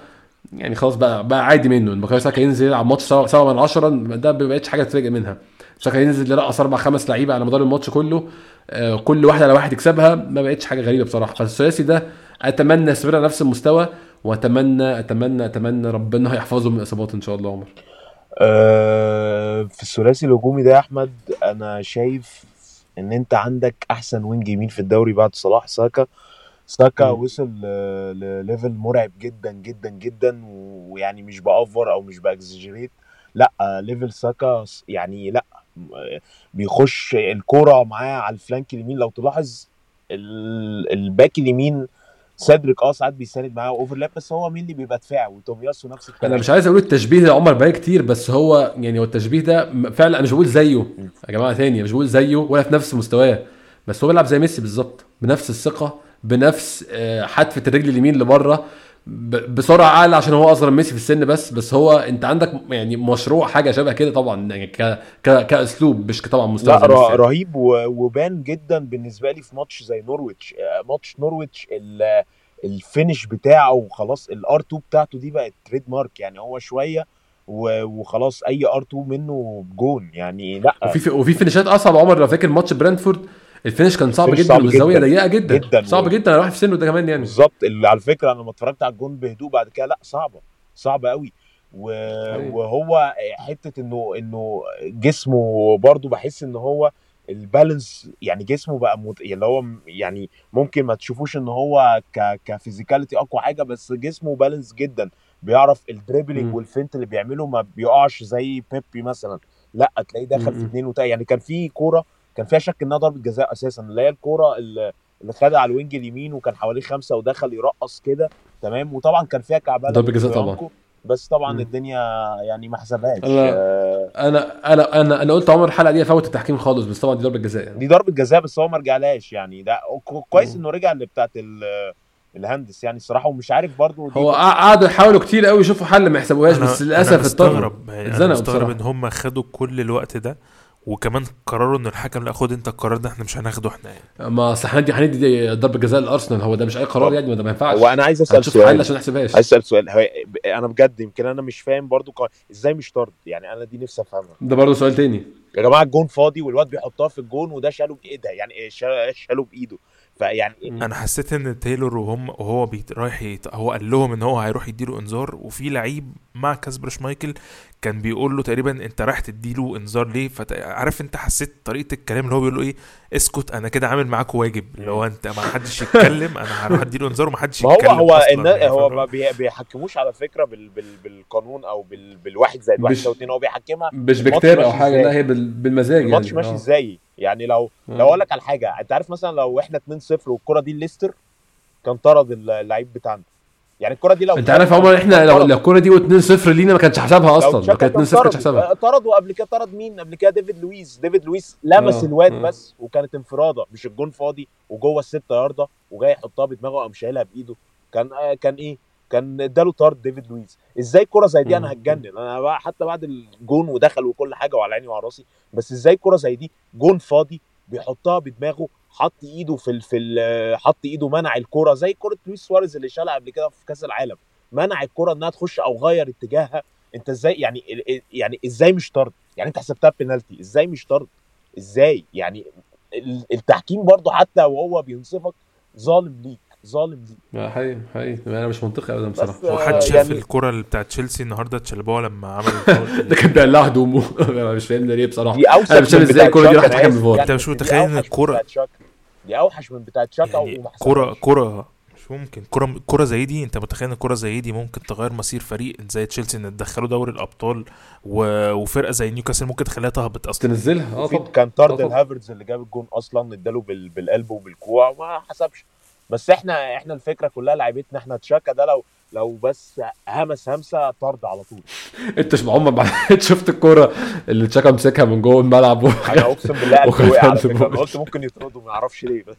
S1: يعني خلاص بقى بقى عادي منه. إن بوكايو ساكا ينزل يلعب ماتش 7 من 10 ده ما بقتش حاجة تتفاجئ منها. ساكا ينزل يرقص أربع خمس لعيبة على مدار الماتش كله آه، كل واحد على واحد يكسبها. ما بقتش حاجة غريبة بصراحة. فالثلاثي ده أتمنى يستمر على نفس المستوى واتمنى اتمنى أتمنى ربنا يحفظه من الإصابات إن شاء الله عمر.
S3: آه، في الثلاثي الهجومي ده يا أحمد أنا شايف إن أنت عندك أحسن wing يمين في الدوري بعد صلاح ساكا. ساكا. وصل لل level مرعب جدا جدا جدا ويعني مش بover أو مش ب exaggerate لأ level ساكا يعني لأ بيخش الكوره معاه على ال flank اليمين. لو تلاحظ ال- ال back اليمين سيدريك آه ساعات بيساند معاه overlap بس هو مين اللي بيبقى دفاع وتومياسو نفس الكلام.
S1: أنا مش عايز أقول التشبيه ده عمر بقى كتير بس هو يعني هو التشبيه ده فعلا أنا مش بقول زيه. يا جماعة تاني مش بقول زيه ولا في نفس مستواه بس هو بيلعب زي ميسي بالظبط بنفس الثقة بنفس آه، حتة الرجل اليمين لبره. بسرعة أعلى عشان هو أصغر من ميسي في السن بس بس هو أنت عندك يعني مشروع حاجة شبه كده طبعا يعني ك ك كأسلوب مش طبعا مستوى
S3: لا ر-. رهيب و- وبان جدا بالنسبة لي في ماتش زي نورويتش آه، ماتش نورويتش ال- ال finish بتاعه خلاص ال R2 بتاعته دي بقت trademark يعني هو شوية وخلاص أي R2 منه بجون يعني لأ
S1: وفي وفي finish ات أصعب عمر لو فاكر ماتش برنتفورد ال finish كان صعب جدا والزاوية
S3: جدا.
S1: ضيقه جدا,
S3: جدا.
S1: صعب جدا واحد في سنه ده كمان يعني
S3: بالظبط اللي على فكرة أنا لما اتفرجت على الجون بهدوء بعد كده لأ صعبة صعبة قوي و...
S1: أيوة.
S3: وهو حتة إنه إنه جسمه برضو بحس إن هو ال balance يعني جسمه بقى مت... يعني هو يعني ممكن ما تشوفوش إن هو ك... ك physicality أقوى حاجة بس جسمه balance جدا بيعرف ال
S1: dribbling.
S3: وال feint اللي بيعمله ما بيقعش زي بيبي مثلا لأ تلاقيه دخل في. اثنين وتا يعني كان في كورة كان فيها شك إنها ضربة جزاء أساسا اللي هي الكورة اللي خدها على ال wing اليمين وكان حواليه خمسة ودخل يرقص كده تمام وطبعا كان فيها كعبلة
S1: ضربة جزاء
S3: من
S1: طبعا.
S3: بس طبعا
S1: مم.
S3: الدنيا يعني ما حسبهاش
S1: أنا-
S3: آه،
S1: أنا أنا أنا أنا قلت عمر الحلقة دي أفوت التحكيم خالص بس طبعا دي ضربة جزاء يعني
S3: دي ضربة جزاء بس هو ما رجعلهاش يعني ده كو- كويس. إنه رجع اللي بتاعت ال- ال hands يعني الصراحة ومش عارف برضو
S1: هو قع- قعدوا يحاولوا كتير قوي يشوفوا حل ما يحسبوهاش بس للأسف اضطروا
S2: مستغرب يعني أنا
S1: اتزنقوا
S2: مستغرب
S1: بصراحة.
S2: إن هم خدوا كل الوقت ده وكمان قرروا إن الحكم لا خد أنت القرار ده إحنا مش هناخده إحنا يعني.
S1: ما أصل هندي هندي ضربة جزاء لأرسنال هو ده مش أي قرار. يعني ما ده ما ينفعش.
S3: هو أنا عايز
S1: أسأل حل
S3: سؤال.
S1: عشان نحسبهاش
S3: عايز أسأل سؤال. هو أنا بجد يمكن أنا مش فاهم برضو قا- إزاي مش طرد؟ يعني أنا دي نفسي أفهمها.
S1: ده برضه سؤال تاني.
S3: يا جماعة الجون فاضي والواد بيحطها في الجون وده شاله بإيدها يعني شا- شاله بإيده. فيعني إيه؟
S2: أنا حسيت إن تايلور وهم وهو بيت رايح يت... هو قال لهم إن هو هيروح يديله إنذار وفي لعيب مع كاسبر شمايكل كان بيقول له تقريبا أنت رايح تديله إنذار ليه فعارف أنت حسيت طريقة الكلام اللي هو بيقول له إيه اسكت أنا كده عامل معاك واجب اللي هو أنت ما حدش يتكلم أنا هروح أديله انذار وما حدش
S3: ما هو
S2: يتكلم
S3: هو
S2: يعني
S3: هو
S2: فاهم؟
S3: ما بي- بيحكموش على فكرة بال بال بالقانون أو بال بالواحد زائد واحد يساوي اتنين هو بيحكمها
S1: مش بكتاب أو
S3: حاجة؟
S1: لا هي بال- بالمزاج
S3: الماتش
S1: يعني
S3: ماشي
S1: آه.
S3: إزاي يعني لو
S1: آه.
S3: لو أقول لك على حاجة أنت عارف مثلا لو إحنا 2-0 والكرة دي ليستر كان طرد اللعيب بتاعنا يعني الكرة دي لو
S1: انت عارف عمر إحنا لو الكوره دي 2-0 لينا ما كانش حسابها أصلا
S3: تشاكا
S1: كانت
S3: كان
S1: 2-0 كانش
S3: طرد
S1: حسابها.
S3: طرد وقبل كده طرد مين؟ قبل كده ديفيد لويس. ديفيد لويس لمس
S1: آه،
S3: الواد. بس وكانت انفراده. مش الجون فاضي وجوه الستة ياردة وجاي يحطها بدماغه قام شايلها بإيده. كان آه، كان إيه؟ كان إداله طرد ديفيد لويس. إزاي كرة زي دي؟
S1: أنا.
S3: هتجنن. أنا بقى حتى بعد الجون ودخل وكل حاجة وعلى عيني وعلى راسي بس إزاي كرة زي دي؟ جون فاضي بيحطها بدماغه حط ايده في ال في ال حط ايده منع الكرة زي كرة لويس سواريز اللي شالها قبل كده في كأس العالم. منع الكرة إنها تخش أو غير اتجاهها. أنت إزاي يعني يعني إزاي مش طرد؟ يعني أنت حسبتها بينالتي. إزاي مش طرد؟ إزاي؟ يعني ال- التحكيم برضو حتى وهو بينصفك ظالم ليك. ظالم ليك
S1: آه، حقيقي حقيقي. أنا مش منطقي ابدا بصراحة.
S3: بس، آه،
S2: وحد شاف
S3: يعني-
S2: الكرة اللي بتاعت تشيلسي النهارده تشالبوها لما عمل الفاول؟
S1: ده كان بيقلع هدومه. أنا مش فاهم ده ليه بصراحة.
S3: دي
S1: أنا مش فاهم
S3: بتاعت
S1: الكرة دي راحت حكم.
S3: يعني
S2: أنت مش
S3: دي
S2: متخيل
S3: بتاعت شاكا. دي أوحش من بتاعت شاكا
S2: يعني
S3: حسبهاش.
S2: كرة مش ممكن. كرة كرة زي دي أنت متخيل إن كرة زي دي ممكن تغير مصير فريق زي تشيلسي إن تدخله دوري الأبطال و... وفرقة زي نيوكاسل ممكن تخليها تهبط أصلا؟
S1: تنزلها.
S3: آه
S1: طبعا.
S3: كان طرد
S1: آه.
S3: الهافرز اللي جاب الجون أصلا اداله بال... بالقلب وبالكوع وما حسبش. بس إحنا إحنا الفكرة كلها لعيبتنا إحنا تشاكا ده لو لو بس همس همسة طرد على طول.
S1: انت بعد شفت الكورة اللي تشاكا مسكها من جوه الملعب
S3: أنا أقسم بالله. أنا قلت ممكن يطردوا ما أعرفش ليه بس.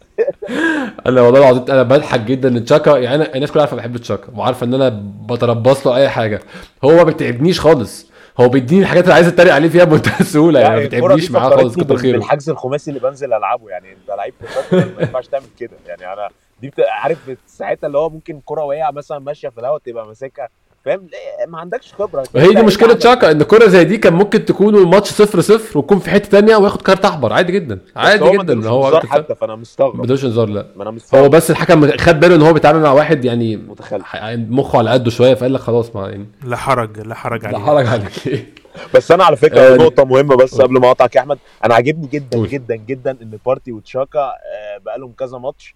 S1: أنا والله العظيم أنا بضحك جدا إن تشاكا يعني أنا الناس كلها عارفة بحب تشاكا وعارفة إن أنا بتربص له أي حاجة. هو ما بيتعبنيش خالص. هو بيديني الحاجات اللي عايز أتريق عليه فيها بمنتهى السهوله يعني ما
S3: الكرة دي
S1: بيتعبنيش معاه خالص كتر خيره.
S3: بالحجز الخماسي اللي بنزل ألعبه يعني أنت لعيب ما ينفعش تعمل كده. يعني أنا دي بت... عارف ساعتها اللي هو ممكن كرة وهي مثلا ماشية في الهواء تبقى ماسكها فاهم؟ ما عندكش خبرة.
S1: وهي دي
S3: أنت مشكلة
S1: تشاكا إن كوره زي دي كان ممكن تكون الماتش 0 0 وتكون في حتة تانية وياخد كارت أحمر عادي جدا عادي
S3: هو ما
S1: جدا.
S3: ادالوش
S1: هو
S3: حتى فأنا
S1: ما
S3: مستغرب
S1: ادوش انذار لا.
S3: ما أنا
S1: هو
S3: مستغرب
S1: بس الحكم خد باله إن هو بيتعامل مع واحد يعني
S3: متخلف.
S1: مخه على قده شوية فقال لك خلاص ما يعني
S2: لا حرج لا حرج
S1: لا
S2: عليه
S1: حرج عليك
S3: بس أنا على فكرة
S1: آه،
S3: نقطة مهمة بس. قبل ما أقطعك يا أحمد أنا عاجبني جدا. جدا جدا إن بارتي وشاكا آه، بقالهم كذا ماتش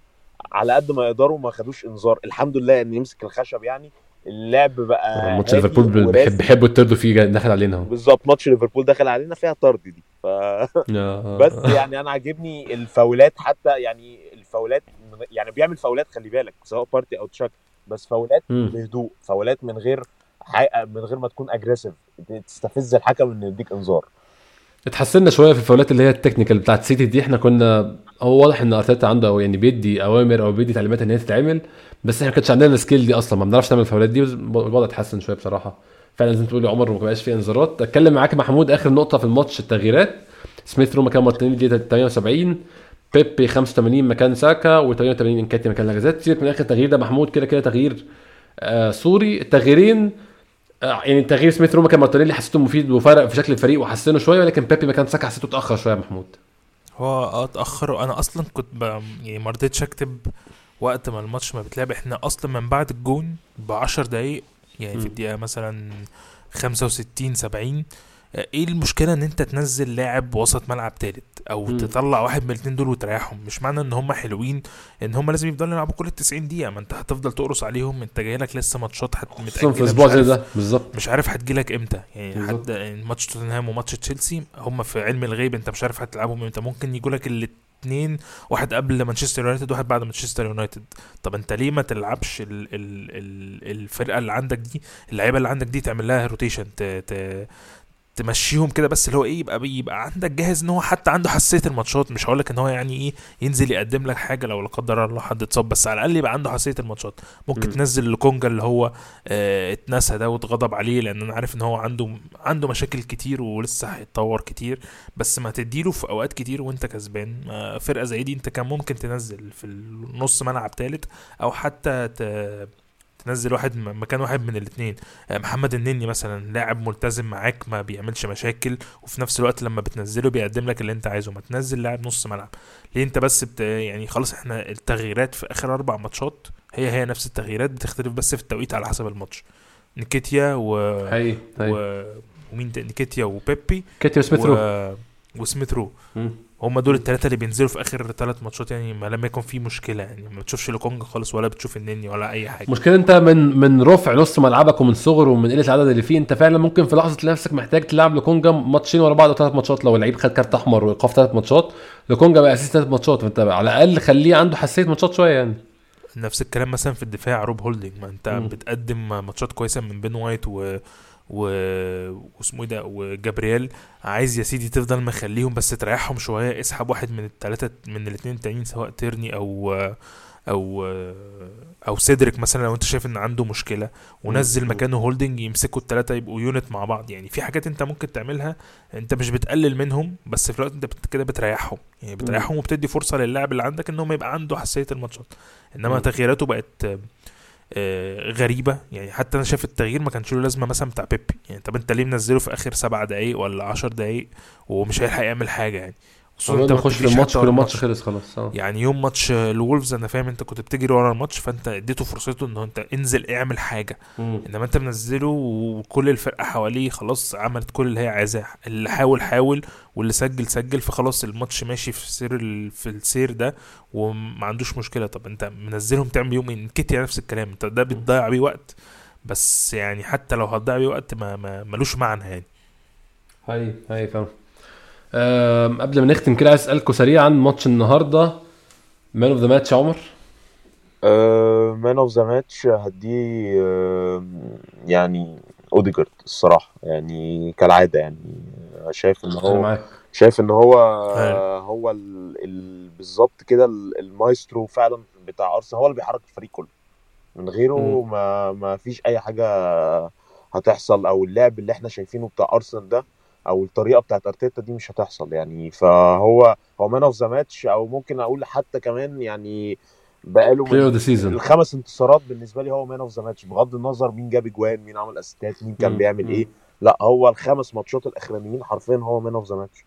S3: على قد ما يقدروا ما خدوش انذار الحمد لله ان يمسك الخشب يعني اللعب بقى
S1: ماتش
S3: هادي
S1: ليفربول. بيحب بيحبوا يطردوا فيه داخل علينا اهو
S3: بالظبط ماتش ليفربول دخل علينا فيها طرد دي ف...
S1: آه.
S3: بس يعني أنا عاجبني الفاولات حتى يعني الفاولات يعني بيعمل فاولات خلي بالك سواء بارتي أو شاكا بس فاولات. بهدوء فاولات من غير حقيقة من غير ما تكون aggressive تستفز الحكم إنه يديك انذار
S1: اتحسنا شوية في الفاولات اللي هي ال technical بتاعت سيتي دي. إحنا كنا هو واضح إن أرتيتا عنده أو يعني بيدي أوامر أو بيدي تعليمات إن هي تتعمل بس إحنا ما كانش عندنا ال skill دي أصلا. ما بنعرفش نعمل الفاولات دي الوضع اتحسن شوية بصراحة. فعلا زي ما تقول يا عمر ما بقاش فيه انذارات. أتكلم معاك محمود آخر نقطة في الماتش التغييرات. سميث رو مكان مارتينيلي دي 78 بيبي 85 مكان ساكا و88 نكيتيا مكان لاكازيت. سيبك من آخر تغيير ده محمود كده كده تغيير آه sorry. التغييرين يعني تغيير سميث رو مكان مارتينيلي حسيته مفيد وفرق في شكل الفريق وحسنه شوية ولكن بيبي مكان ساكا حسيته اتأخر شوية يا محمود
S2: هو آه اتأخر وأنا أصلا كنت ب... يعني ما رضيتش اكتب وقت ما الماتش ما بيتلعب إحنا أصلا من بعد الجون ب 10 دقايق يعني
S1: م.
S2: في الدقيقة مثلا 65 70 آه، إيه المشكلة ان انت تنزل لاعب وسط ملعب تالت؟ أو
S1: م.
S2: تطلع واحد من الاثنين دول وتريحهم. مش معنى ان هم حلوين ان هم لازم يفضلوا يلعبوا كل ال 90 دقيقة. ما انت هتفضل تقرص عليهم انت جاي لك لسه ماتشات هت-
S1: خصوصا في
S2: متأجلة،
S1: أسبوع
S2: مش
S1: زي ده بالظبط.
S2: مش عارف هتجيلك إمتى. يعني. حد ماتش توتنهام وماتش تشيلسي هم في علم الغيب انت مش عارف هتلعبهم إمتى. ممكن يجوا لك اتنين واحد قبل مانشستر يونايتد واحد بعد مانشستر يونايتد. طب انت ليه ما تلعبش ال ال ال الفرقة اللي عندك دي اللعيبة اللي عندك دي تعمل لها روتيشن تمشيهم كده بس اللي هو إيه يبقى يبقى عندك جاهز إن هو حتى عنده حساسية الماتشات. مش هقول لك إن هو يعني إيه ينزل يقدم لك حاجة لو لا قدر الله حد اتصاب بس على الأقل يبقى عنده حساسية الماتشات. ممكن م. تنزل لكونجا اللي هو آه اتنسى ده واتغضب عليه لأن أنا عارف إن هو عنده عنده مشاكل كتير ولسه هيتطور كتير. بس ما تديله في أوقات كتير وأنت كسبان. فرقة زي دي أنت كان ممكن تنزل في النص ملعب ثالث أو حتى تنزل واحد مكان واحد من الاثنين آه، محمد النني مثلا لاعب ملتزم معاك ما بيعملش مشاكل وفي نفس الوقت لما بتنزله بيقدم لك اللي انت عايزه. ما تنزل لاعب نص ملعب. ليه انت بس بت يعني خلاص إحنا التغييرات في آخر أربع ماتشات هي هي نفس التغييرات بتختلف بس في التوقيت على حسب الماتش. نيكيتيا و
S1: هي. هي.
S2: و... ومين نيكيتيا وبيبي
S1: كيتيا وسميث رو
S2: و... وسميث رو هم دول الثلاثه اللي بينزلوا في آخر ثلاث ماتشات يعني ما لما يكون في مشكلة يعني. ما بتشوفش لوكونجا خالص ولا بتشوف النني ولا أي حاجة.
S1: مشكلة انت من من رفع نص ملعبك ومن صغره ومن قلة العدد اللي فيه انت فعلا ممكن في لحظة تلاقي نفسك محتاج تلعب لوكونجا ماتشين ورا بعض أو ثلاث ماتشات. لو اللعيب خد كارت أحمر وايقاف ثلاث ماتشات لوكونجا بقى اساسي ثلاث ماتشات. فانت على الأقل خليه عنده حساسية ماتشات شوية يعني.
S2: نفس الكلام مثلا في الدفاع روب هولدنج ما انت م. بتقدم ماتشات كويسة من بين وايت و و... واسمه إيه ده وجابرييل. عايز يا سيدي تفضل مخليهم بس تريحهم شوية اسحب واحد من الثلاثه من الاثنين التانيين سواء تيرني أو أو أو سيدريك مثلا لو أنت شايف إن عنده مشكلة. ونزل مكانه هولدنج يمسكوا الثلاثه يبقوا unit مع بعض. يعني في حاجات أنت ممكن تعملها أنت مش بتقلل منهم بس في الوقت أنت كده بتريحهم. يعني بتريحهم وبتدي فرصة للاعب اللي عندك إن هو يبقى عنده حساسية الماتشات. إنما تغييراته بقت غريبة. يعني حتى أنا شايف التغيير ما كانش له لازمة مثلا بتاع بيبي. يعني طب أنت ليه منزله في آخر سبع دقايق ولا عشر دقايق ومش هيلحق يعمل حاجة يعني؟
S1: خصوصا بتخش في الماتش كل الماتش. خلص خلاص
S2: يعني يوم ماتش الولفز أنا فاهم انت كنت بتجري ورا الماتش فانت اديته فرصته ان انت انزل اعمل حاجة. مم. انما انت منزله وكل الفرقة حواليه خلاص عملت كل اللي هي عايزاه. اللي حاول حاول واللي سجل سجل فخلاص الماتش ماشي في سير في السير ده وما عندوش مشكلة. طب انت منزلهم تعمل يوم نكيتيا نفس الكلام. انت ده بتضيع بيه وقت. بس يعني حتى لو هتضيع بيه وقت ما, ما ملوش معنى يعني.
S1: هاي هاي فاهم قبل ما نختم كده عايز اسالكم سريعا ماتش النهارده. man of the match عمر.
S3: man of the match هديه يعني أوديجارد الصراحة يعني كالعادة يعني. شايف إن هو شايف إن هو هو بالظبط كده المايسترو فعلا بتاع أرسنال هو اللي بيحرك الفريق كله. من غيره ما ما فيش أي حاجة هتحصل أو اللعب اللي إحنا شايفينه بتاع أرسنال ده أو الطريقة بتاعت أرتيتا دي مش هتحصل يعني. فهو هو man of the match أو ممكن أقول حتى كمان يعني بقاله
S1: من
S3: الخمس انتصارات بالنسبة لي هو man of the match بغض النظر مين جاب اجوان مين عمل اسيستات مين كان بيعمل إيه. لا هو الخمس ماتشات الأخرانيين حرفيا هو man of the match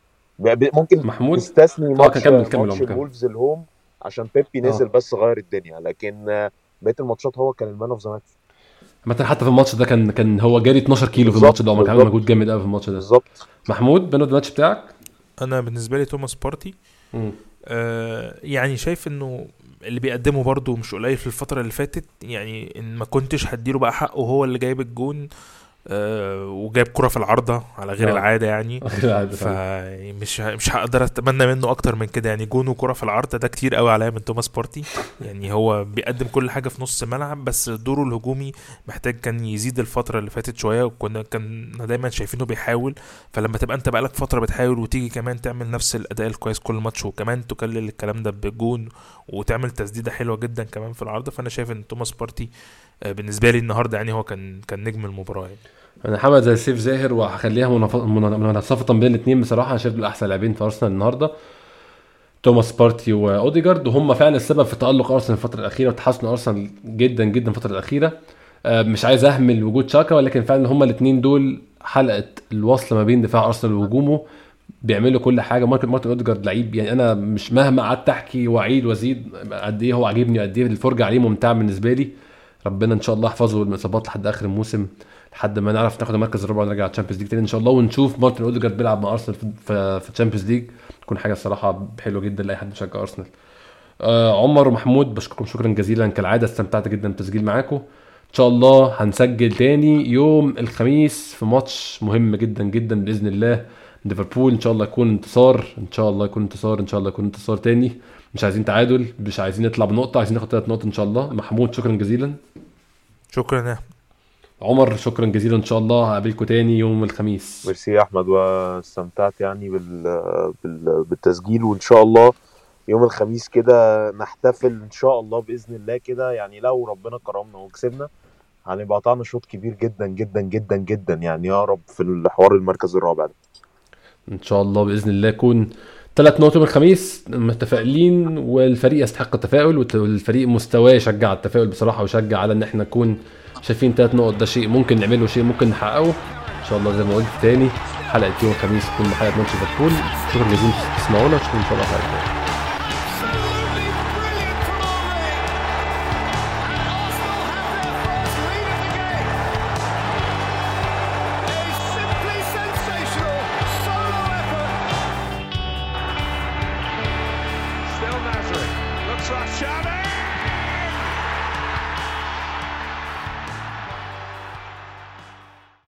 S3: ممكن
S1: محمود؟
S3: تستثني ماتش كمل كمل ماتش ال Wolves ال home عشان بيبي نزل أوه. بس غير الدنيا. لكن بقية الماتشات هو كان ال man of the match
S1: مثلا حتى في الماتش ده كان كان هو جاري 12 كيلو في الماتش ده. وعمل مجهود جامد قوي في الماتش ده.
S3: بالظبط.
S1: محمود man of the match بتاعك؟
S2: أنا بالنسبة لي توماس بارتي آه يعني شايف إنه اللي بيقدمه برده مش قليل في الفترة اللي فاتت. يعني إن ما كنتش هديله بقى حقه هو اللي جايب الجون. آه وجايب كرة في العارضة على غير آه. العادة يعني. فمش مش هقدر أتمنى منه أكتر من كده يعني. جون وكرة في العارضة ده كتير قوي عليا من توماس بارتي. يعني هو بيقدم كل حاجة في نص الملعب بس دوره الهجومي محتاج كان يزيد الفترة اللي فاتت شوية وكنا كان دايما شايفينه بيحاول. فلما تبقى أنت بقالك فترة بتحاول وتيجي كمان تعمل نفس الأداء الكويس كل ماتش وكمان تكلل الكلام ده بجون وتعمل تسديدة حلوة جدا كمان في العارضة فأنا شايف إن توماس بارتي آه، بالنسبة لي النهاردة يعني هو كان كان نجم المباراة يعني.
S1: أنا حمد زي سيف زاهر وهخليها منافسه بين الاثنين بصراحة شايف دول أحسن لاعبين في أرسنال النهارده. توماس بارتي وأوديجارد وهم فعلا السبب في تألق أرسنال الفترة الأخيرة وتحسن أرسنال جدا جدا الفترة الأخيرة. آه، مش عايز أهمل وجود شاكا ولكن فعلا هم الاثنين دول حلقة الوصل ما بين دفاع أرسنال وهجومه. بيعملوا كل حاجة. مارتن مارتن أوديجارد لعيب يعني أنا مش مهما قعدت أحكي وأعيد وأزيد قد إيه هو عاجبني قد إيه الفرجة عليه ممتعة بالنسبة لي. ربنا إن شاء الله يحفظه الاصابات لحد آخر الموسم لحد ما نعرف ناخد المركز الرابع ونرجع ال Champions League تاني إن شاء الله. ونشوف مارتن أوديجارد بيلعب مع أرسنال في في ال Champions League. تكون حاجة الصراحة حلوة جدا لأي حد بيشجع أرسنال. آه عمر ومحمود بشكركم شكرا جزيلا. كالعادة استمتعت جدا بالتسجيل معاكم. إن شاء الله هنسجل تاني يوم الخميس في ماتش مهم جدا جدا بإذن الله. ليفربول إن شاء الله يكون انتصار إن شاء الله يكون انتصار إن شاء الله يكون انتصار تاني. مش عايزين تعادل مش عايزين نطلع بنقطة عايزين ناخد ثلاث نقط إن شاء الله. محمود شكرا جزيلا.
S2: شكرا يا أحمد.
S1: عمر شكرا جزيلا إن شاء الله. هقابلكم تاني يوم الخميس.
S3: ميرسي يا أحمد واستمتعت يعني بال... بال... بالتسجيل وإن شاء الله يوم الخميس كده نحتفل إن شاء الله بإذن الله كده. يعني لو ربنا كرمنا وكسبنا هنبقى قطعنا شوط كبير جدا جدا جدا جدا. يعني يا رب في الحوار المركز الرابع ده.
S1: إن شاء الله بإذن الله يكون ثلاث نقط يوم الخميس متفائلين والفريق يستحق التفاؤل والفريق مستواه يشجع على التفاؤل بصراحة ويشجع على إن إحنا نكون شايفين ثلاث نقط. ده شيء ممكن نعمله شيء ممكن نحققه. إن شاء الله زي ما قلت تاني حلقة يوم الخميس تكون حلقه ماتش ليفربول. شكرا جزيلا تسمعونا اشوفكم إن شاء الله حلقه